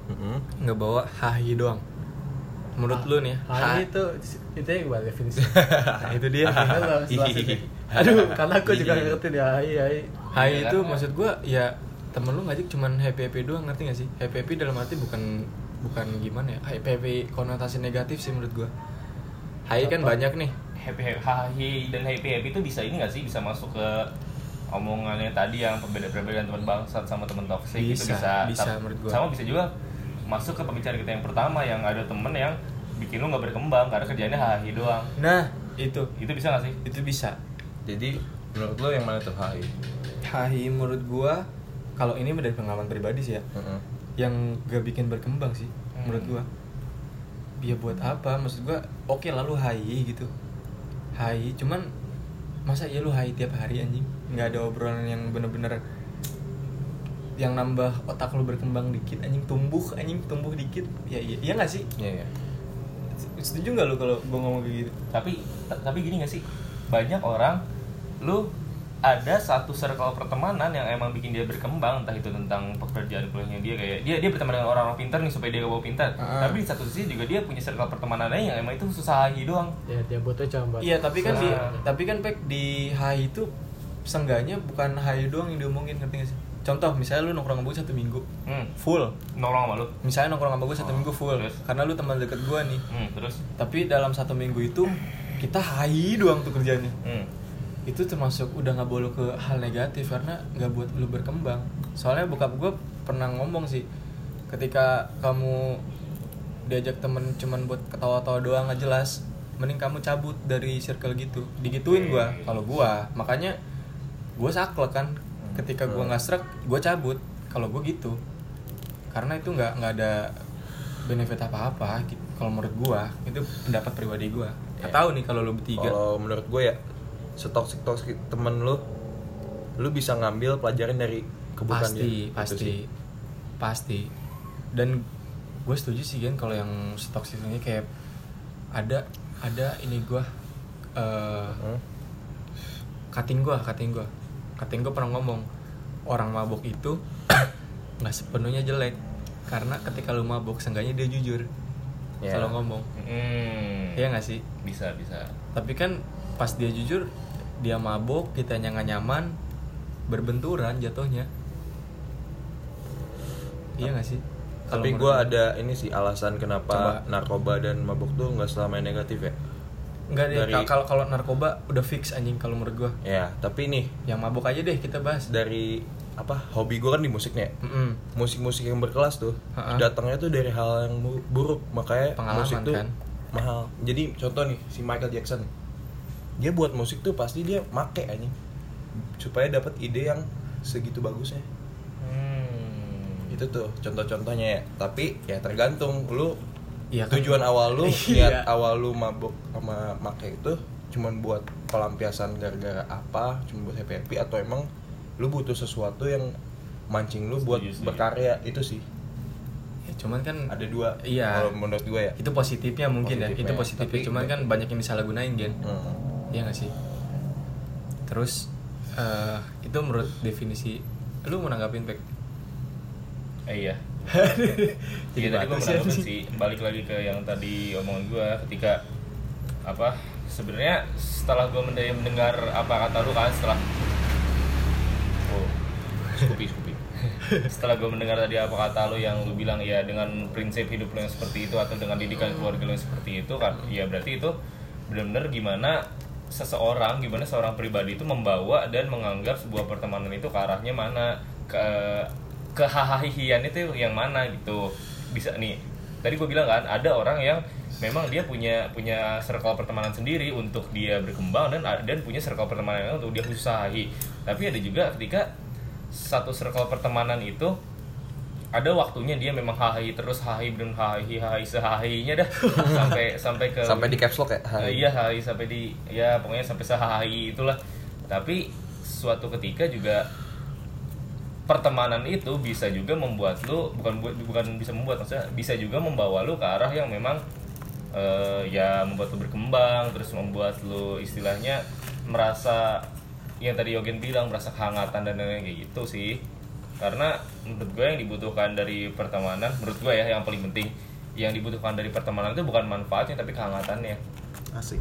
Mm-mm. ngebawa hahi doang. Menurut lu nih, Ah, ha- itu itu yang gimana definisi Nah, itu dia. Lo aduh karena aku juga nggak ngerti iya iya Hai Iya itu kan? maksud gue ya temen lu ngajak cuman happy happy doang ngerti gak sih? Happy happy dalam arti bukan bukan gimana ya? Happy happy konotasi negatif sih menurut gue. Hai kan banyak nih. happy happy hahi dan happy happy itu bisa ini gak sih bisa masuk ke omongannya tadi yang perbedaan-perbedaan teman bangsat sama teman toksik itu Bisa, bisa bisa Tam- menurut gua. sama bisa juga masuk ke pembicaraan kita yang pertama yang ada temen yang bikin lu nggak berkembang karena kerjanya hahi doang Nah itu itu bisa gak sih itu bisa. jadi menurut lu yang mana tuh hai Hahi menurut gua kalau ini dari pengalaman pribadi sih ya. Mm-mm. yang gak bikin berkembang sih Hmm. menurut gua ya buat apa maksud gua oke lalu hai gitu hai cuman masa iya lu hai tiap hari anjing nggak ada obrolan yang bener-bener yang nambah otak lu berkembang dikit. Anjing tumbuh anjing tumbuh dikit. Ya iya iya nggak sih? Iya, iya. setuju nggak lu kalau gue ngomong kayak gitu? Tapi tapi gini gak sih? Banyak orang lu ada satu circle pertemanan yang emang bikin dia berkembang entah itu tentang pekerjaan kuliahnya dia kayak dia dia berteman dengan orang-orang pintar nih supaya dia kebawa pintar. Ah. tapi di satu sisi juga dia punya circle pertemanan lain yang emang itu susah lagi doang. Ya dia butuh buat iya tapi kan di Nah. tapi kan pek di HI itu sengganya bukan HI doang yang diomongin ngerti gak sih? Contoh misalnya lu nongkrong sama gue satu minggu hmm. full. Nolong sama lu? Misalnya nongkrong sama gue satu Oh, minggu full terus? karena lu teman deket gue nih. Hmm, terus? Tapi dalam satu minggu itu kita HI doang tuh kerjanya. Hmm. itu termasuk udah nggak boleh ke hal negatif karena nggak buat lu berkembang. Soalnya bokap gue pernah ngomong sih ketika kamu diajak temen cuman buat ketawa-tawa doang nggak jelas mending kamu cabut dari circle gitu. Digituin gua Oke. kalau gua. Makanya gue saklek kan ketika gua nggak serak gue cabut kalau gue gitu karena itu nggak nggak ada benefit apa-apa gitu. kalau menurut gua itu pendapat pribadi gua nggak Ya. tahu nih kalau lu bertiga Kalau menurut gue ya setoksik toksik temen lu, lu bisa ngambil pelajaran dari keburukan pasti dia. Pasti sih. pasti dan gue setuju sih kan kalau yang toxic ini kayak ada ada ini gue eh Hmm? cutting gue cutting gue cutting gue pernah ngomong orang mabok itu nggak sepenuhnya jelek karena ketika lu mabok seenggaknya dia jujur Ya. kalau ngomong Hmm. Iya nggak sih bisa bisa tapi kan pas dia jujur dia mabok kita nggak nyaman berbenturan jatuhnya iya nggak sih Tapi gue ada ini sih alasan kenapa Coba. narkoba dan mabuk tuh nggak selamanya negatif ya. Nggak deh dari- kalau kalau narkoba udah fix anjing kalau menurut gua Ya, tapi nih yang mabok aja deh kita bahas dari apa hobi gue kan di musiknya. Mm-mm. Musik-musik yang berkelas tuh Ha-ha. datangnya tuh dari hal yang bu- buruk makanya Pengalaman, musik tuh kan? mahal. Jadi contoh nih si Michael Jackson dia buat musik tuh pasti dia make anjing supaya dapat ide yang segitu bagusnya. hmm. itu tuh contoh-contohnya ya tapi ya tergantung lu Iya kan? tujuan awal lu Iya. niat awal lu mabuk sama make itu cuman buat pelampiasan gara-gara apa cuma buat happy happy atau emang lu butuh sesuatu yang mancing lu buat Setuju, berkarya itu sih Ya, cuman kan ada dua Iya. kalau menurut gue ya itu positifnya mungkin ya Positifnya. itu positifnya Tapi- cuman kan banyak yang disalahgunain gen Hmm. Iya gak sih terus eh, itu menurut definisi lu mau nanggapin pek Eh, iya. Jadi tadi gue sih? balik lagi ke yang tadi omongan gue ketika apa sebenarnya setelah gue mendengar apa kata lu kan setelah oh Scoopy Scoopy. Setelah gue mendengar tadi apa kata lu yang lu bilang ya dengan prinsip hidup lu yang seperti itu atau dengan didikan keluarga lu yang seperti itu kan ya berarti itu benar-benar gimana seseorang gimana seorang pribadi itu membawa dan menganggap sebuah pertemanan itu ke arahnya mana ke kehahihian itu yang mana gitu. Bisa nih tadi gue bilang kan ada orang yang memang dia punya punya circle pertemanan sendiri untuk dia berkembang dan dan punya circle pertemanan untuk dia usahahi. Tapi ada juga ketika satu circle pertemanan itu ada waktunya dia memang hahi terus hahi dan hahi hahi sehahinya dah. Sampai sampai ke sampai di caps lock ya? Eh, iya hahi sampai di ya pokoknya sampai sehahi itulah. Tapi suatu ketika juga pertemanan itu bisa juga membuat lu bukan buat bukan bisa membuat maksudnya bisa juga membawa lu ke arah yang memang eh, ya membuat lu berkembang terus membuat lu istilahnya merasa yang tadi Yogen bilang merasa kehangatan dan lain-lain kayak gitu sih. Karena menurut gue yang dibutuhkan dari pertemanan menurut gue ya yang paling penting yang dibutuhkan dari pertemanan itu bukan manfaatnya tapi kehangatannya. Asik.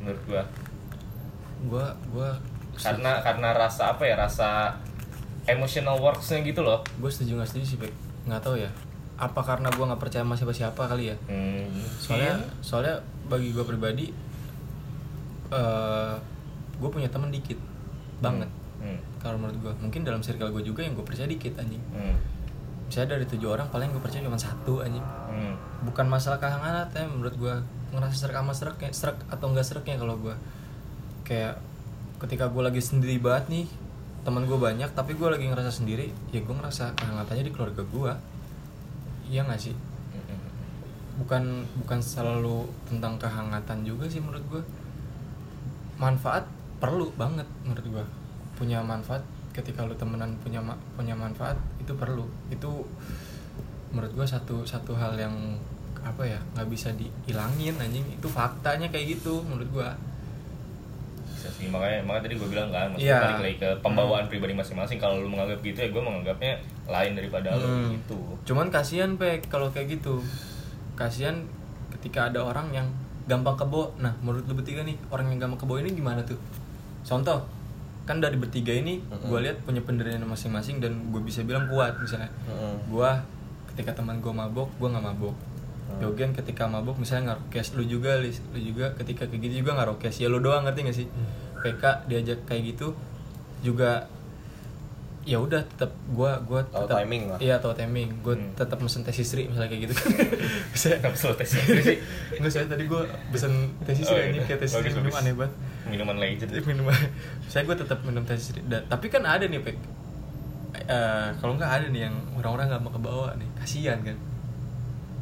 Menurut gue gua gua karena karena rasa apa ya rasa emotional worksnya gitu loh. Gue setuju nggak setuju sih nggak tahu ya. Apa karena gua nggak percaya sama siapa siapa kali ya? Hmm, soalnya soalnya bagi gue pribadi eh gue punya teman dikit banget. Hmm, kalau menurut gue mungkin dalam circle gue juga yang gue percaya dikit anjing. Hmm, saya dari tujuh orang paling gue percaya cuma satu anjing. Hmm, bukan masalah kehangatan ya menurut gue ngerasa serak sama serak serak atau enggak seraknya kalau gue kayak ketika gue lagi sendiri banget nih teman gue banyak tapi gue lagi ngerasa sendiri ya gue ngerasa kehangatannya di keluarga gue iya gak sih? Bukan bukan selalu tentang kehangatan juga sih menurut gue manfaat perlu banget menurut gue punya manfaat ketika lu temenan punya ma- punya manfaat itu perlu. Itu menurut gua satu satu hal yang apa ya nggak bisa dihilangin anjing. Itu faktanya kayak gitu menurut gua Bisa sih, makanya makanya tadi gue bilang kan, maksudnya Iya. balik lagi ke pembawaan pribadi masing-masing. Kalau lu menganggap gitu ya gue menganggapnya lain daripada lu Hmm. gitu. Cuman kasihan pek kalau kayak gitu. Kasihan ketika ada orang yang gampang kebo. Nah, menurut lu bertiga nih, orang yang gampang kebo ini gimana tuh? Contoh, kan dari bertiga ini Mm-mm. gue lihat punya pendirian masing-masing dan gue bisa bilang kuat misalnya. Mm-mm. Gue ketika teman gue mabok, gue nggak mabok. Hmm. Yogen ketika mabok misalnya ngarokes lu juga lu juga ketika kayak gitu juga ngarokes ya lu doang ngerti gak sih? PK diajak kayak gitu juga ya udah tetap gua gua tetap timing lah. iya tahu timing. Gue Hmm. tetap mesen tes istri misalnya kayak gitu. Saya Kenapa selalu tes istri sih? nggak saya tadi gue pesen tes istri Oh, ini iya. kayak tes istri minum aneh banget. Minuman legend. minum saya gue tetap minum tes istri Da- tapi kan ada nih pek Eh, kalau nggak ada nih yang orang-orang nggak mau ke bawah nih. Kasihan kan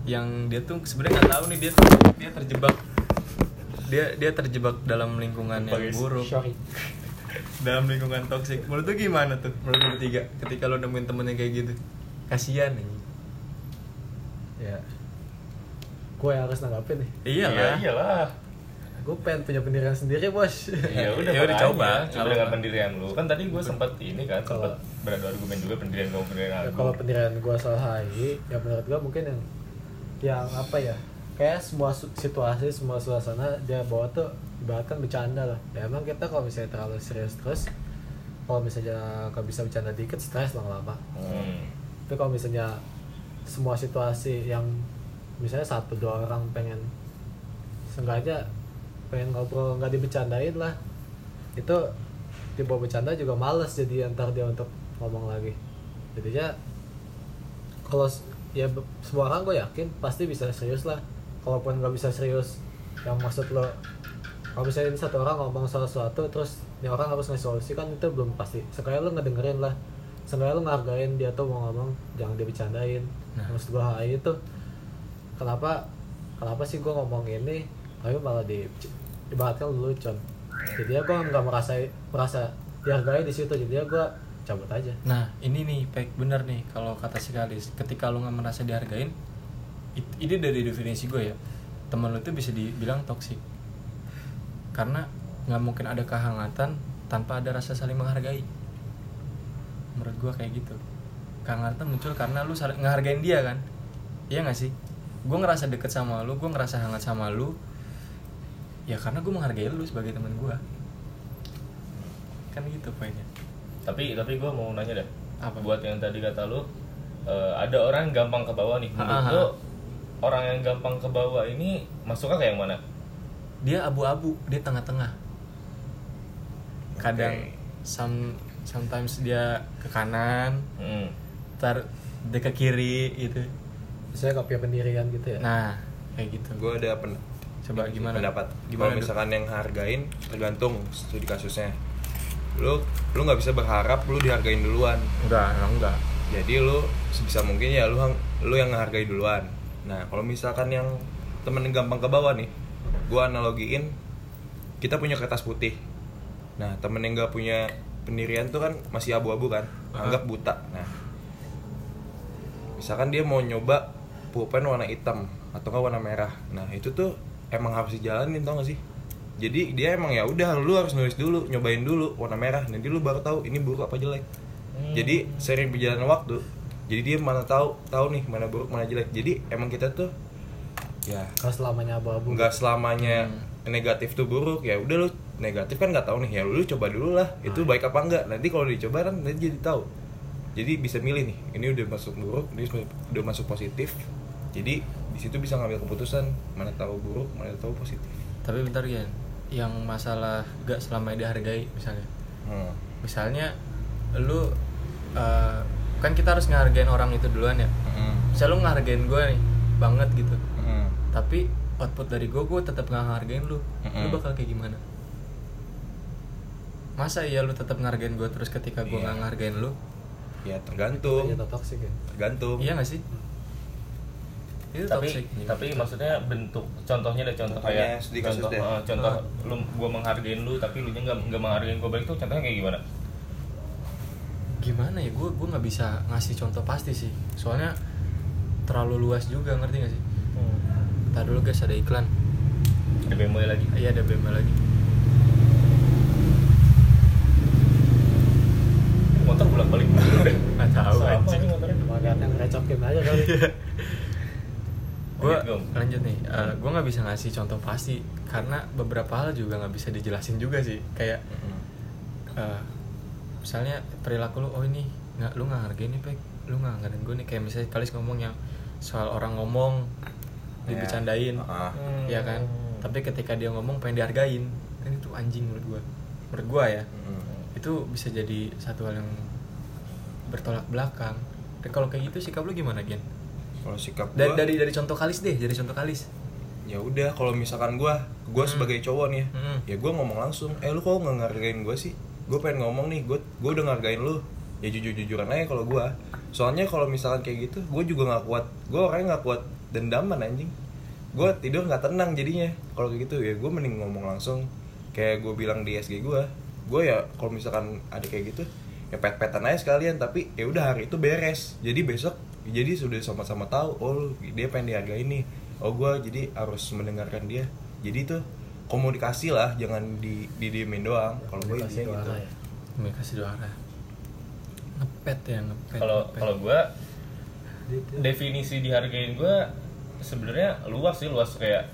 yang dia tuh sebenarnya nggak tahu nih dia tuh dia terjebak. Dia dia terjebak dalam lingkungan yang buruk. dalam lingkungan toksik menurut lu gimana tuh menurut lu bertiga ketika lu nemuin temen yang kayak gitu? Kasihan nih ya. Gue yang harus nanggapin nih. Iya Iya, lah. iyalah. gue pengen punya pendirian sendiri bos. Ya udah, Ya udah, coba. Coba. dengan pendirian lu. Kan tadi gue sempat ini kan, Kalau- sempat beradu argumen juga pendirian kamu pendirian Ya, aku. kalau pendirian gue soal HI ya menurut gue mungkin yang yang apa ya kayak semua situasi semua suasana dia bawa tuh ibaratkan bercanda lah. Ya emang kita kalau misalnya terlalu serius terus kalau misalnya nggak bisa bercanda dikit stres lama-lama Hmm. tapi kalau misalnya semua situasi yang misalnya satu dua orang pengen sengaja pengen ngobrol nggak dibecandain lah itu dibawa bercanda juga males jadi ntar dia untuk ngomong lagi. Jadinya kalau ya semua orang gue yakin pasti bisa serius lah. Kalaupun nggak bisa serius yang maksud lo kalau misalnya ini satu orang ngomong soal sesuatu terus ini orang harus ngasih solusi kan itu belum pasti. Sekali lo ngedengerin lah. Sekali lo ngehargain dia tuh mau ngomong jangan dia bercandain. Nah. maksud gue HI itu. Kenapa kenapa sih gue ngomong ini tapi malah di ibaratkan lu con jadi ya gue nggak merasa merasa dihargai di situ. Jadi ya gue cabut aja. Nah ini nih Pek bener nih kalau kata si Kalis ketika lu nggak merasa dihargain it- ini dari definisi gue ya teman lu tuh bisa dibilang toksik karena nggak mungkin ada kehangatan tanpa ada rasa saling menghargai. Menurut gue kayak gitu. Kehangatan muncul karena lu saling ngehargain dia kan? Iya nggak sih? Gue ngerasa deket sama lu gue ngerasa hangat sama lu ya karena gue menghargai lu sebagai teman gue. Kan gitu poinnya Tapi tapi gue mau nanya deh. Apa? Buat yang tadi kata lu eh, ada orang yang gampang ke bawah nih. Menurut lu orang yang gampang ke bawah ini masuknya ke yang mana? dia abu-abu dia tengah-tengah kadang Oke. some sometimes dia ke kanan Hmm. ntar dia ke kiri gitu saya punya pendirian gitu ya nah kayak gitu gue ada pen- coba gimana pendapat gimana kalau misalkan yang hargain tergantung studi kasusnya lu lu nggak bisa berharap lu dihargain duluan. Enggak emang enggak. Jadi lu sebisa mungkin ya lu lu yang ngehargai duluan. Nah kalau misalkan yang temen yang gampang ke bawah nih gua analogiin kita punya kertas putih. Nah temen yang nggak punya pendirian tuh kan masih abu-abu kan anggap buta. Nah misalkan dia mau nyoba pulpen warna hitam atau nggak warna merah. Nah itu tuh emang harus dijalanin tau gak sih jadi dia emang ya udah lu harus nulis dulu nyobain dulu warna merah. Nanti lu baru tahu ini buruk apa jelek. Hmm. jadi sering berjalan waktu jadi dia mana tahu tahu nih mana buruk mana jelek. Jadi emang kita tuh ya kalau selamanya abu-abu. nggak selamanya Hmm. negatif tuh buruk. Ya udah lu negatif kan nggak tahu nih. Ya lu coba dulu lah itu Hmm. baik apa enggak nanti kalau dicoba kan nanti jadi tahu. Jadi bisa milih nih ini udah masuk buruk ini udah masuk positif. Jadi di situ bisa ngambil keputusan mana tahu buruk mana tahu positif. Tapi bentar ya yang masalah gak selamanya dihargai misalnya. Hmm. misalnya lu eh, kan kita harus ngehargain orang itu duluan ya. Hmm. misalnya lu ngehargain gue nih banget gitu. Hmm. tapi output dari gue gue tetap nggak ngehargain lu. Lu Mm-mm. bakal kayak gimana? Masa iya lu tetap ngehargain gue terus ketika gue Iya. nggak ngehargain lu? Ya tergantung. Toxic ya. Tergantung. Iya gak sih itu tapi toxic tapi maksudnya bentuk contohnya deh contoh Contohnya kayak contoh eh, contoh Ah. lu gua menghargain lu tapi lu nya nggak nggak menghargain gua baik tuh contohnya kayak gimana? Gimana ya gue gue nggak bisa ngasih contoh pasti sih. Soalnya terlalu luas juga ngerti gak sih? Hmm. Ntar dulu guys ada iklan. Ada BMW lagi? Iya ada BMW lagi motor bolak balik dulu deh Nggak tahu, anjing. motornya? Makanya yang recokin aja kali gue Lanjut, Gom. lanjut nih. Gue nggak bisa ngasih contoh pasti karena beberapa hal juga nggak bisa dijelasin juga sih. Kayak eh, misalnya perilaku lu oh ini nggak lu nggak hargain nih pek. Lu nggak hargain gue nih. Kayak misalnya kalis ngomong yang soal orang ngomong Ya. dibecandain Ah. ya kan? Tapi ketika dia ngomong pengen dihargain. Kan itu anjing menurut gue menurut gue ya. Mm. itu bisa jadi satu hal yang bertolak belakang. Dan kalau kayak gitu sikap lu gimana Gen? Kalau sikap Dari, gua, dari dari contoh kalis deh dari contoh kalis. Ya udah kalau misalkan gua gua Hmm. sebagai cowok nih Hmm. ya gua ngomong langsung eh lu kok nggak ngargain gua sih? Gue pengen ngomong nih gue gue udah ngargain lu. Ya jujur jujuran aja kalau gua. Soalnya kalau misalkan kayak gitu gue juga nggak kuat gue orangnya nggak kuat dendaman anjing. Gue tidur nggak tenang jadinya. Kalau kayak gitu ya gue mending ngomong langsung. Kayak gue bilang di SG gue gue ya kalau misalkan ada kayak gitu ya pet-petan aja sekalian. Tapi ya udah hari itu beres. Jadi besok jadi sudah sama-sama tahu oh lu- dia pengen dihargain nih. Oh gue jadi harus mendengarkan dia. Jadi tuh komunikasi lah jangan di didiemin doang. Kalau gue gitu. ya. komunikasi dua arah ngepet ya ngepet kalau kalau gue definisi dihargain gue sebenarnya luas sih luas kayak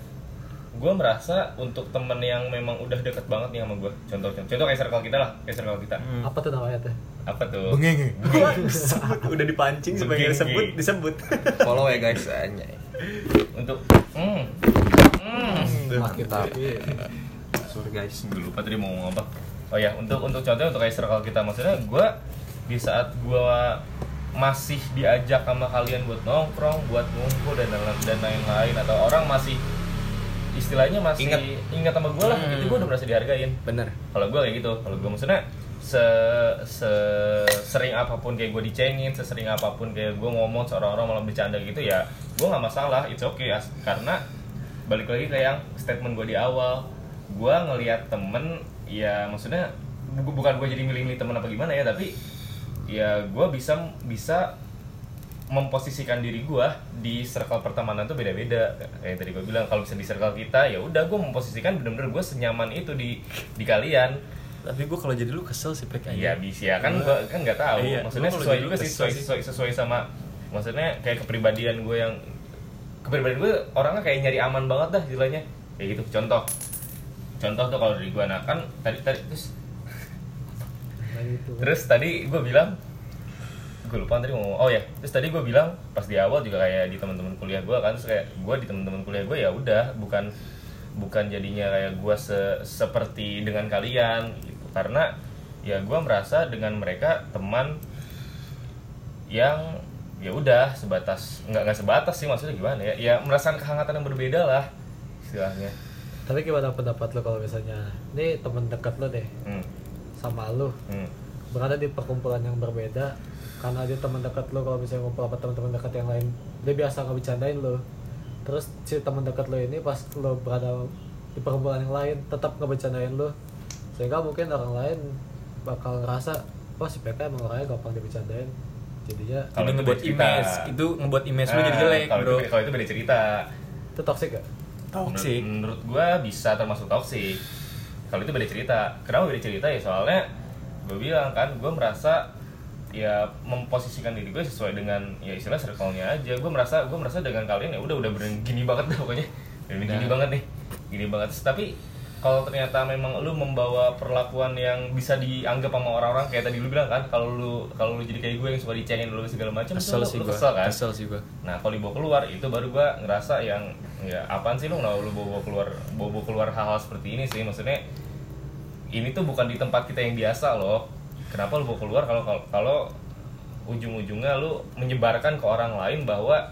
gue merasa untuk temen yang memang udah deket banget nih sama gue contoh contoh kayak circle kita lah kayak circle kita Hmm. Apa tuh namanya teh? apa tuh bengenge udah dipancing sebagai disebut disebut follow ya guys anjay untuk hmm hmm mantap Tapi sorry guys gue lupa tadi mau ngomong apa oh ya untuk untuk contohnya untuk kayak circle kita maksudnya gue di saat gue masih diajak sama kalian buat nongkrong buat ngumpul dan dan lain-lain atau orang masih istilahnya masih Ingat. ingat sama gue lah Hmm. itu gue udah merasa dihargain bener kalau gue kayak gitu kalau gue maksudnya se, se sering apa pun kayak gue dicengin sesering apa pun kayak gue ngomong seorang orang malah bercanda gitu ya gue nggak masalah it's okay as- karena balik lagi ke yang statement gue di awal gue ngelihat temen ya maksudnya bu- bukan gue jadi milih-milih temen apa gimana ya tapi ya gue bisa bisa memposisikan diri gue di circle pertemanan tuh beda-beda kayak tadi gue bilang kalau bisa di circle kita ya udah gue memposisikan bener-bener gue senyaman itu di di kalian tapi gue kalau jadi lu kesel sih pek Iya aja bisa ya kan gua kan nggak tahu. Iya, Maksudnya sesuai juga sih sesuai, sesuai sesuai sama maksudnya kayak kepribadian gue yang kepribadian gue orangnya kayak nyari aman banget dah istilahnya. Kayak gitu. Contoh. Contoh tuh kalau dari gue nah kan tadi tadi terus nah gitu. terus tadi gue bilang gue lupa tadi mau oh ya. Terus tadi gue bilang pas di awal juga kayak di teman-teman kuliah gue kan terus kayak gue di teman-teman kuliah gue ya udah bukan bukan jadinya kayak gue se- seperti dengan kalian gitu. Karena ya gue merasa dengan mereka teman yang ya udah sebatas nggak nggak sebatas sih maksudnya gimana ya ya merasakan kehangatan yang berbeda lah istilahnya. Tapi gimana pendapat lo kalau misalnya ini teman dekat lo deh hmm. sama lo Hmm. berada di perkumpulan yang berbeda karena dia teman dekat lo kalau misalnya ngumpul sama teman-teman dekat yang lain dia biasa nggak bercandain lo terus si teman dekat lo ini pas lo berada di perkumpulan yang lain tetap nggak bercandain lo sehingga mungkin orang lain bakal ngerasa oh si PK emang orangnya gampang dibercandain jadinya Kalau jadi itu ngebuat image itu ngebuat image lu jadi Ah, jelek kalau bro itu, kalau itu beda cerita itu toxic gak? toxic Menurut, menurut gua bisa termasuk toxic. Kalau itu beda cerita. Kenapa beda cerita ya? Soalnya gue bilang kan, gue merasa ya memposisikan diri gue sesuai dengan ya istilah circle-nya aja. Gue merasa gue merasa dengan kalian ya udah udah bener gini banget dah pokoknya. Gini Nah. banget nih. Gini banget. Tapi kalau ternyata memang lu membawa perlakuan yang bisa dianggap sama orang-orang kayak tadi lu bilang kan kalau lu kalau lu jadi kayak gue yang suka dicengin dulu segala macam itu kesel lu- sih lu gua kesel kan kesel sih gua Nah kalau dibawa keluar itu baru gua ngerasa yang ya apaan sih lu nggak lu bawa keluar bawa keluar hal-hal seperti ini sih maksudnya ini tuh bukan di tempat kita yang biasa loh. Kenapa lu bawa keluar kalau kalau kalau ujung-ujungnya lu menyebarkan ke orang lain bahwa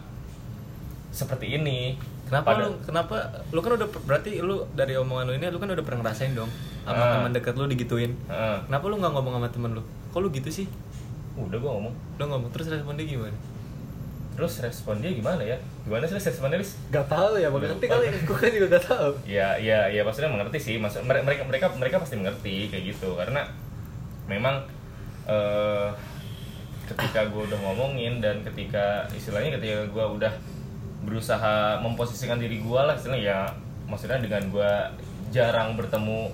seperti ini. Kenapa Pada- lu kenapa lu kan udah berarti lu dari omongan lu ini lu kan udah pernah ngerasain dong sama Ah. teman dekat lu digituin. Heeh. Kenapa lu nggak ngomong sama temen lu? Kok lu gitu sih? udah gua ngomong. Lu ngomong terus respon dia gimana? Terus respon dia gimana ya? Gimana sih responnya Lis? Gak tahu ya, mengerti kali. Gue kan juga gak tahu. ya ya ya maksudnya mengerti sih maksud mereka mereka mereka pasti mengerti kayak gitu karena memang eh ketika gue udah ngomongin dan ketika istilahnya ketika gue udah berusaha memposisikan diri gue lah istilahnya ya maksudnya dengan gue jarang bertemu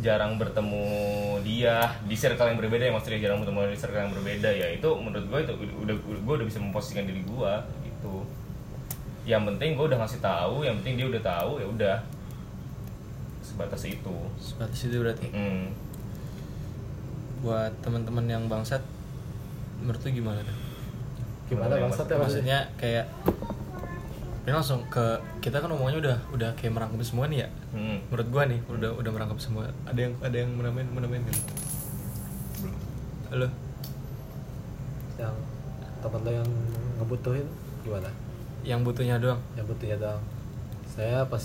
jarang bertemu dia di circle yang berbeda ya maksudnya jarang bertemu di circle yang berbeda ya itu menurut gue itu udah gue udah bisa memposisikan diri gue gitu. Yang penting gue udah ngasih tahu yang penting dia udah tahu ya udah. Sebatas itu. Sebatas itu berarti. Hmm. Buat teman-teman yang bangsat menurut lu gimana tuh gimana bangsat ya maksudnya maksudnya kayak ini langsung ke kita kan ngomongnya udah udah kayak merangkum semua nih ya? Hmm. menurut gua nih udah udah merangkap semua. Ada yang ada yang menamain menamain gitu belum. Halo? Yang teman lo yang ngebutuhin gimana? Yang butuhnya doang? Yang butuhnya doang. Saya pas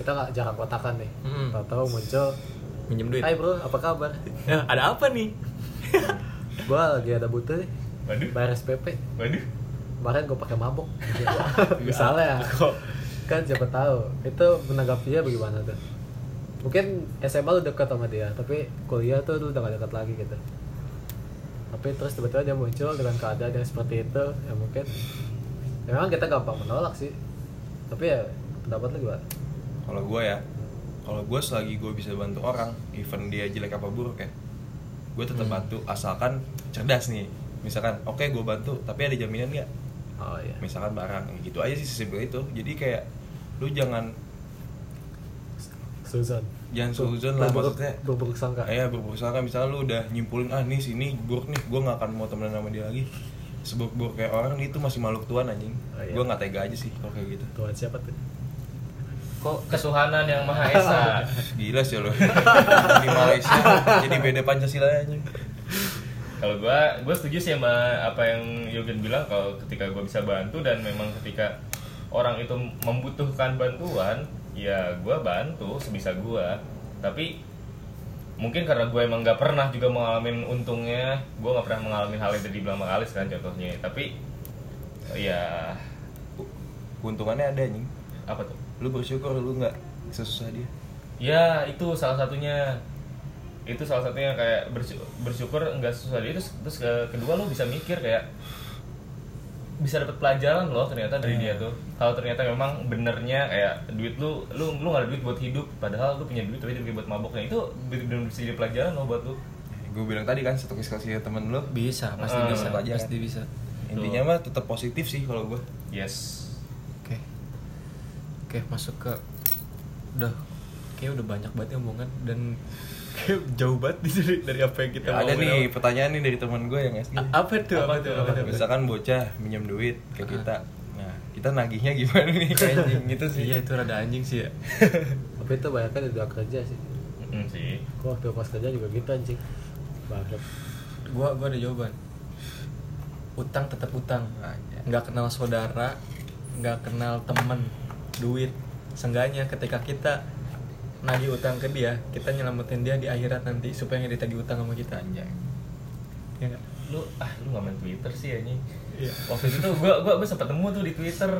kita nggak jarang kontakan nih. Mm-mm. tahu-tahu muncul minjem duit. Hai bro. Apa kabar? Ya, ada apa nih? Gua lagi ada butuh nih. Waduh. bayar SPP Waduh. kemarin gue pakai mabuk misalnya. Kan siapa tahu. Itu menanggapinya bagaimana tuh? Mungkin SMA lu dekat sama dia tapi kuliah tuh lu udah gak dekat lagi gitu. Tapi terus tiba-tiba dia muncul dengan keadaan yang seperti itu ya mungkin. Ya memang kita gampang menolak sih. Tapi ya pendapat lu gimana? Kalau gue ya kalau gue selagi gue bisa bantu orang even dia jelek apa buruk ya gue tetap Hmm. bantu. Asalkan cerdas nih misalkan oke gue bantu tapi ada jaminan nggak? Oh iya. Misalkan barang ya gitu aja sih sesimpel itu. Jadi kayak lu jangan Susan Jangan suzon lah, Berburuk- maksudnya. berburuk sangka. Kayak berusaha misalnya lu udah nyimpulin ah nih sini buruk nih gue nggak akan mau temenan sama dia lagi. Seburuk-buruk kayak orang itu masih makhluk Tuhan anjing. Oh, iya. gue nggak tega aja sih kalau kayak gitu. Tuhan siapa tuh Kok ketuhanan yang maha esa? gila sih lo. Di Malaysia jadi beda Pancasila anjing kalau gua gua setuju sih sama apa yang Yogen bilang kalau ketika gua bisa bantu dan memang ketika orang itu membutuhkan bantuan ya gua bantu sebisa gua. Tapi mungkin karena gue emang nggak pernah juga mengalami untungnya gue nggak pernah mengalami hal yang tadi dibilang sama Alis kan contohnya. Tapi ya keuntungannya ada anjing. Apa tuh lu bersyukur lu nggak sesusah dia? Ya itu salah satunya. Itu salah satunya kayak bersyukur, bersyukur enggak susah dia terus terus ke- kedua lo bisa mikir kayak bisa dapat pelajaran loh ternyata dari dia tuh. Kalau ternyata memang benernya kayak duit lu lu lu nggak ada duit buat hidup padahal lu punya duit tapi duit buat maboknya itu bener-bener bisa jadi pelajaran loh buat lu. Gue bilang tadi kan satu kasih temen lu. Bisa pasti Eh, bisa. Pasti bisa. Intinya mah tetap positif sih kalau gue yes oke masuk ke udah kayak udah banyak banget yang omongan dan kayak jauh banget nih dari, dari apa yang kita ada ngomongin. nih apa. pertanyaan nih dari teman gue yang SD A- apa tuh apa, Apa tuh apa tuh? misalkan bocah minjem duit ke Ah. kita. Nah kita nagihnya gimana nih? Anjing. Gitu sih. Iya itu rada anjing sih ya. Tapi itu banyak kan udah kerja sih. Mm, sih. Gua waktu pas kerja juga gitu anjing. Banget gua gua ada jawaban. Utang tetap utang. Nggak kenal saudara nggak kenal temen duit. Seenggaknya ketika kita nagih utang ke dia kita nyelamatin dia di akhirat nanti supaya nggak ditagih utang sama kita. Anjay. Ya nggak? lu ah lu nggak main Twitter sih anjing. Iya. waktu itu tuh gua gua gua sempat temu tuh di Twitter.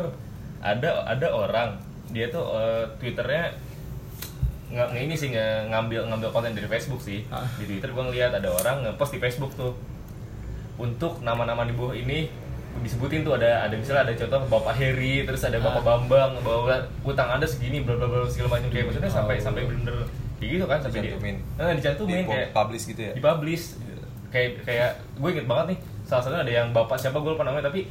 Ada ada orang dia tuh eh, Twitternya nggak ini sih nggak ngambil ngambil konten dari Facebook sih. Ah. di Twitter gua ngeliat ada orang ngepost di Facebook tuh. Untuk nama-nama di bawah ini disebutin tuh ada ada misalnya ada contoh Bapak Heri terus ada Bapak Ah. Bambang bahwa utang anda segini bla bla bla segala macam kayak maksudnya sampai Oh. sampai bener-bener kayak gitu kan sampai Dicantumin. dia, eh, dicantumin Di kayak publish gitu ya dipublish kayak kayak gue inget banget nih salah satunya ada yang bapak siapa gue lupa namanya tapi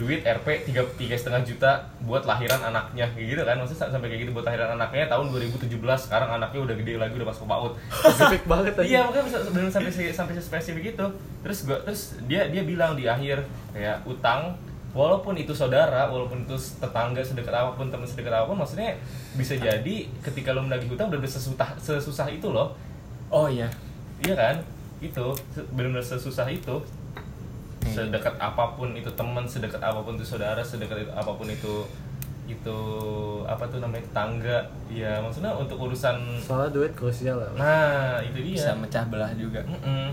duit RP tiga tiga setengah juta buat lahiran anaknya kayak gitu kan. Maksudnya sampai kayak gitu buat lahiran anaknya tahun 2017 sekarang anaknya udah gede lagi udah masuk PAUD. Spesifik banget tadi iya makanya bisa benar sampai sampai spesifik itu. Terus gua terus dia dia bilang di akhir kayak utang walaupun itu saudara walaupun itu tetangga sedekat apa pun teman sedekat apa pun maksudnya bisa jadi ketika lo menagih utang udah sesusah sesusah itu loh. Oh iya. Iya kan? Itu benar-benar sesusah itu. Sedekat apa pun itu teman, sedekat apa pun itu saudara, sedekat itu, apa pun itu itu apa tuh namanya tetangga. Ya maksudnya untuk urusan soalnya duit krusial lah nah itu dia. bisa mecah belah juga Mm-mm.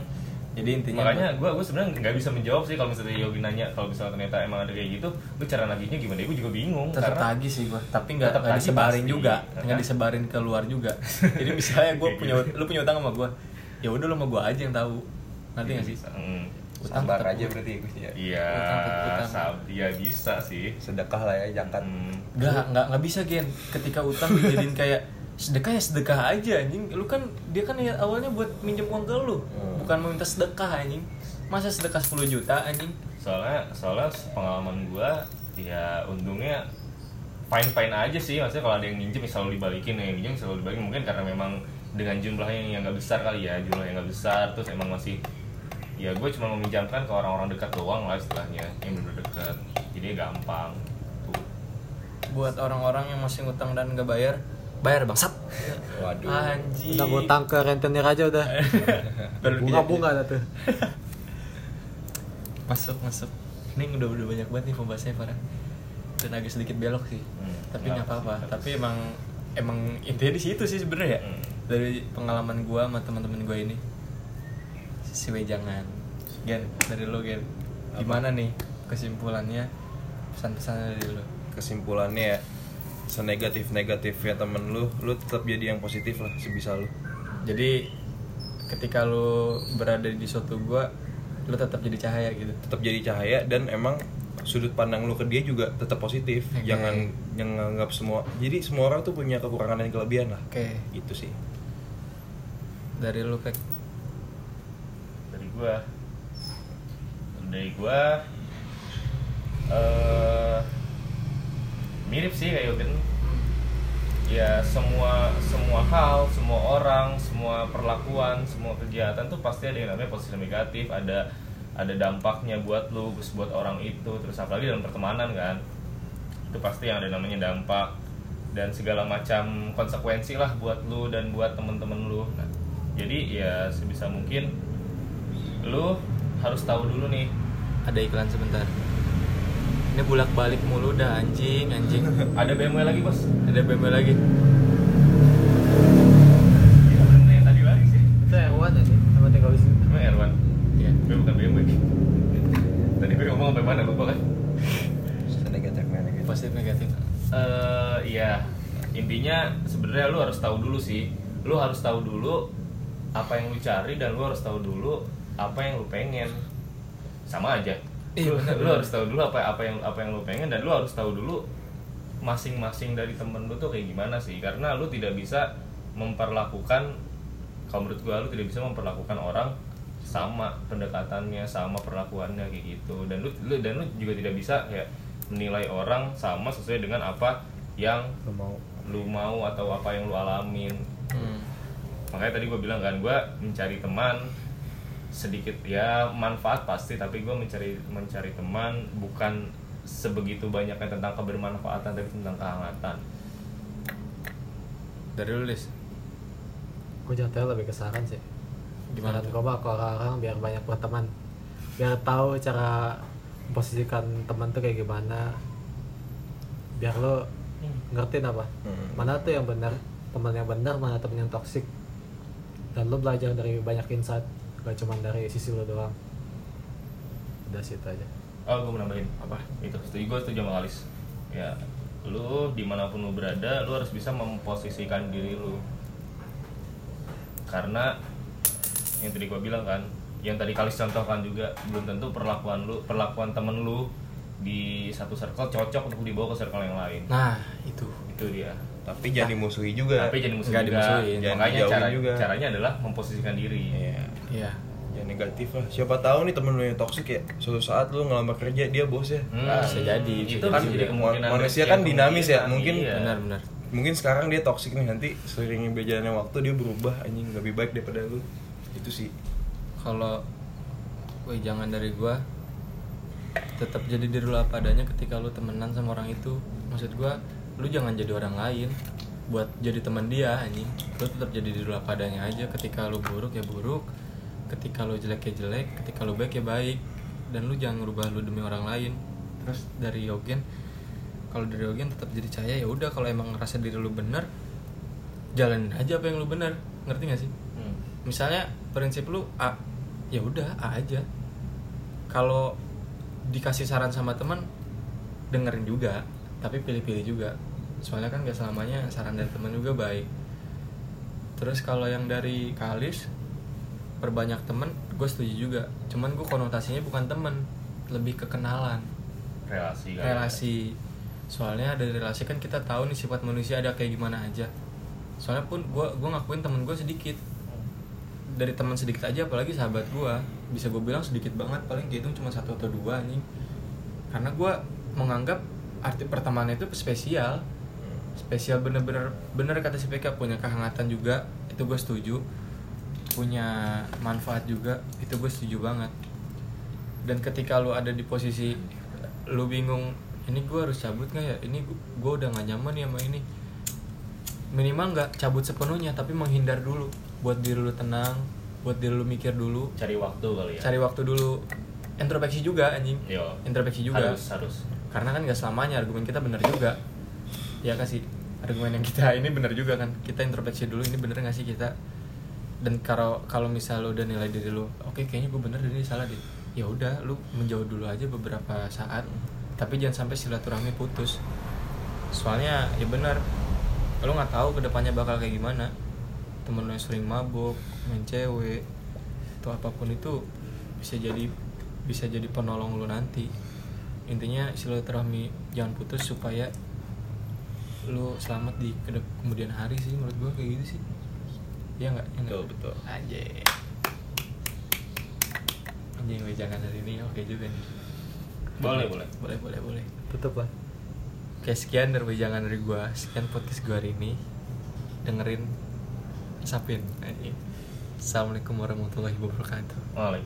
jadi intinya Makanya gue gue sebenarnya nggak bisa menjawab sih kalau misalnya Yogi nanya kalau misalnya ternyata emang ada kayak gitu, gue cara nagihnya gimana? Gue juga bingung tetap karena tagih sih gua tapi nggak Tetap disebarin pasti. juga Kan? nggak disebarin ke luar juga jadi misalnya gue punya gitu. lu punya utang sama gue ya udah lu sama gue aja yang tahu nanti nggak sih bisa. Mm. Utang sabar tetap aja berarti ya Gus ya? Iya, iya bisa sih. sedekah lah ya zakat Hmm. Nggak, nggak, nggak bisa Gen. Ketika utang dijadiin kayak Sedekah ya sedekah aja anjing. Lu kan, dia kan ya awalnya buat minjem uang ke lu. Hmm. Bukan mau minta sedekah anjing. Masa sedekah 10 juta anjing? Soalnya soalnya pengalaman gua ya untungnya fine fine aja sih. Maksudnya kalau ada yang minjem ya selalu dibalikin. Yang minjem selalu dibalikin. Mungkin karena memang dengan jumlahnya yang nggak besar kali ya jumlah yang nggak besar terus emang masih ya gue cuma meminjamkan ke orang-orang dekat doang lah istilahnya yang benar dekat. Jadi gampang tuh. Buat orang-orang yang masih ngutang dan nggak bayar Bayar bangsat. Waduh. Anjing. Udah ngutang ke rentenir aja udah. Baru bunga-bunga dah tuh. Masuk, masuk. Ini udah, udah banyak banget nih pembahasannya parah Dan agak sedikit belok sih. Hmm, Tapi nggak apa-apa. Tapi emang Emang intinya di situ sih sebenarnya ya. Hmm. Dari pengalaman gua sama teman-teman gua ini Si wejangan. Gen, dari lo Gen. Gimana nih kesimpulannya Pesan-pesan dari lo kesimpulannya ya senegatif negatifnya temen lu lu tetap jadi yang positif lah sebisa lu. Jadi ketika lo berada di suatu gua Lo tetap jadi cahaya gitu? Tetap jadi cahaya dan emang sudut pandang lu ke dia juga tetap positif. Oke. jangan yang nganggap semua jadi semua orang tuh punya kekurangan dan kelebihan lah. Oke. Itu sih. Dari lo kayak gua. Dari gua eh mirip sih kayak Yogen. Ya semua semua hal semua orang semua perlakuan semua kegiatan tuh pasti ada yang namanya positif negatif. Ada ada dampaknya buat lu terus buat orang itu terus apalagi dalam pertemanan kan. Itu pasti yang ada namanya dampak dan segala macam konsekuensi lah buat lu dan buat temen-temen lu. Nah, jadi ya sebisa mungkin lu harus tahu dulu nih ada iklan sebentar. Ini bulak balik mulu dah anjing anjing. Ada BMW lagi bos? Ada BMW lagi. Ya, bener yang tadi lagi sih. Itu Erwan aja sama tinggal di sini emang Erwan ya gue bukan BMW tadi gue ngomong sampai mana lupa kan? Senegatifnya negatif positif negatif. Eh ya intinya sebenarnya lu harus tahu dulu sih. Lu harus tahu dulu apa yang lu cari dan lu harus tahu dulu apa yang lu pengen. Sama aja. Iya, lu, benar, lu harus tahu dulu apa apa yang apa yang lu pengen dan lu harus tahu dulu masing-masing dari temen lu tuh kayak gimana sih. Karena lu tidak bisa memperlakukan kalau menurut gua lu tidak bisa memperlakukan orang sama pendekatannya sama perlakuannya kayak gitu. Dan lu, lu dan lu juga tidak bisa kayak menilai orang sama sesuai dengan apa yang lu mau. lu mau atau apa yang lu alamin. Hmm. makanya tadi gue bilang kan gue mencari teman sedikit ya manfaat pasti tapi gue mencari mencari teman bukan sebegitu banyaknya tentang kebermanfaatan tapi tentang kehangatan. Dari lu Lis gue jatuhnya lebih ke saran sih. Gimana gue ke orang-orang biar banyak berteman biar tahu cara memposisikan teman tuh kayak gimana. Biar lo ngertiin apa Hmm. mana tuh yang benar teman yang benar mana teman yang toksik dan lo belajar dari banyak insight gak cuma dari sisi lo doang. Udah situ aja. Oh gue mau nambahin. Apa? Itu. Setuju. Gue setuju sama Alis. Ya lu di mana pun lu berada lu harus bisa memposisikan diri lu. Karena yang tadi gue bilang kan yang tadi Kalis contohkan juga belum tentu perlakuan lu perlakuan temen lu di satu circle cocok untuk dibawa ke circle yang lain. Nah itu. Itu dia. Tapi jangan dimusuhi juga. tapi jadi musuh Nggak juga. dimusuhin. Jangan makanya cara juga. caranya adalah memposisikan diri. Iya. Iya. Ya negatif lah. Siapa tahu nih temen lu yang toksik ya suatu saat lu ngelamar kerja dia bos ya. Hmm, Ah, bisa jadi, itu kan jadi. kemungkinan Manusia kan dinamis ya, mungkin. iya. benar benar. Mungkin sekarang dia toksik nih nanti sering berjalannya waktu dia berubah anjing lebih baik daripada lu. Itu sih. Kalau woi jangan dari gua tetap jadi diri lu apa adanya ketika lu temenan sama orang itu. Maksud gua lu jangan jadi orang lain buat jadi teman dia anjing. Lu tetap jadi diri lu apa adanya aja. Ketika lu buruk ya buruk ketika lu jelek ya jelek ketika lu baik ya baik. Dan lu jangan ngerubah lu demi orang lain. Terus dari Yogen kalau dari Yogen tetap jadi cahaya ya udah kalau emang ngerasa diri lu bener jalanin aja apa yang lu bener ngerti gak sih? Hmm. misalnya prinsip lu A ya udah A aja. Kalau dikasih saran sama teman dengerin juga tapi pilih-pilih juga. Soalnya kan gak selamanya saran dari teman juga baik. Terus kalau yang dari Kalis perbanyak temen gue setuju juga. Cuman gue konotasinya bukan temen lebih ke kenalan. Relasi kan relasi. Soalnya dari relasi kan kita tahu nih sifat manusia ada kayak gimana aja. Soalnya pun gue gue ngakuin temen gue sedikit. Dari teman sedikit aja apalagi sahabat gue bisa gue bilang sedikit banget paling dihitung cuma satu atau dua nih karena gue menganggap arti pertemanan itu spesial. Spesial bener-bener bener kata si PK punya kehangatan juga itu gue setuju punya manfaat juga itu gue setuju banget. Dan ketika lu ada di posisi lu bingung ini gue harus cabut nggak ya? Ini gue udah gak nyaman nih sama ini. Minimal nggak cabut sepenuhnya tapi menghindar dulu buat diri lu tenang buat diri lu mikir dulu. Cari waktu kali ya. Cari waktu dulu. Introspeksi juga anjing. Yo. introspeksi juga. Harus harus. Karena kan gak selamanya argumen kita benar juga. Ya kasih argumen yang kita ini benar juga kan? Kita introspeksi dulu ini bener gak sih kita dan kalau kalau misal lu udah nilai diri lu oke kayaknya gue bener dan ini salah deh. Ya udah lu menjauh dulu aja beberapa saat. Tapi jangan sampai silaturahmi putus. Soalnya ya benar lu nggak tahu ke depannya bakal kayak gimana. Temen lu yang sering mabuk main cewek atau apa pun itu bisa jadi bisa jadi penolong lu nanti. Intinya silaturahmi jangan putus supaya lu selamat di kemudian hari sih menurut gua kayak gitu sih ya nggak? Ya nggak? betul betul. Anjing anjing wejangan hari ini oke juga nih. Boleh boleh. Boleh boleh boleh. Tutup lah. Oke sekian dari wejangan dari gua. Sekian podcast gua hari ini. Dengerin Sapin anjing. Assalamualaikum warahmatullahi wabarakatuh. Waalaikumsalam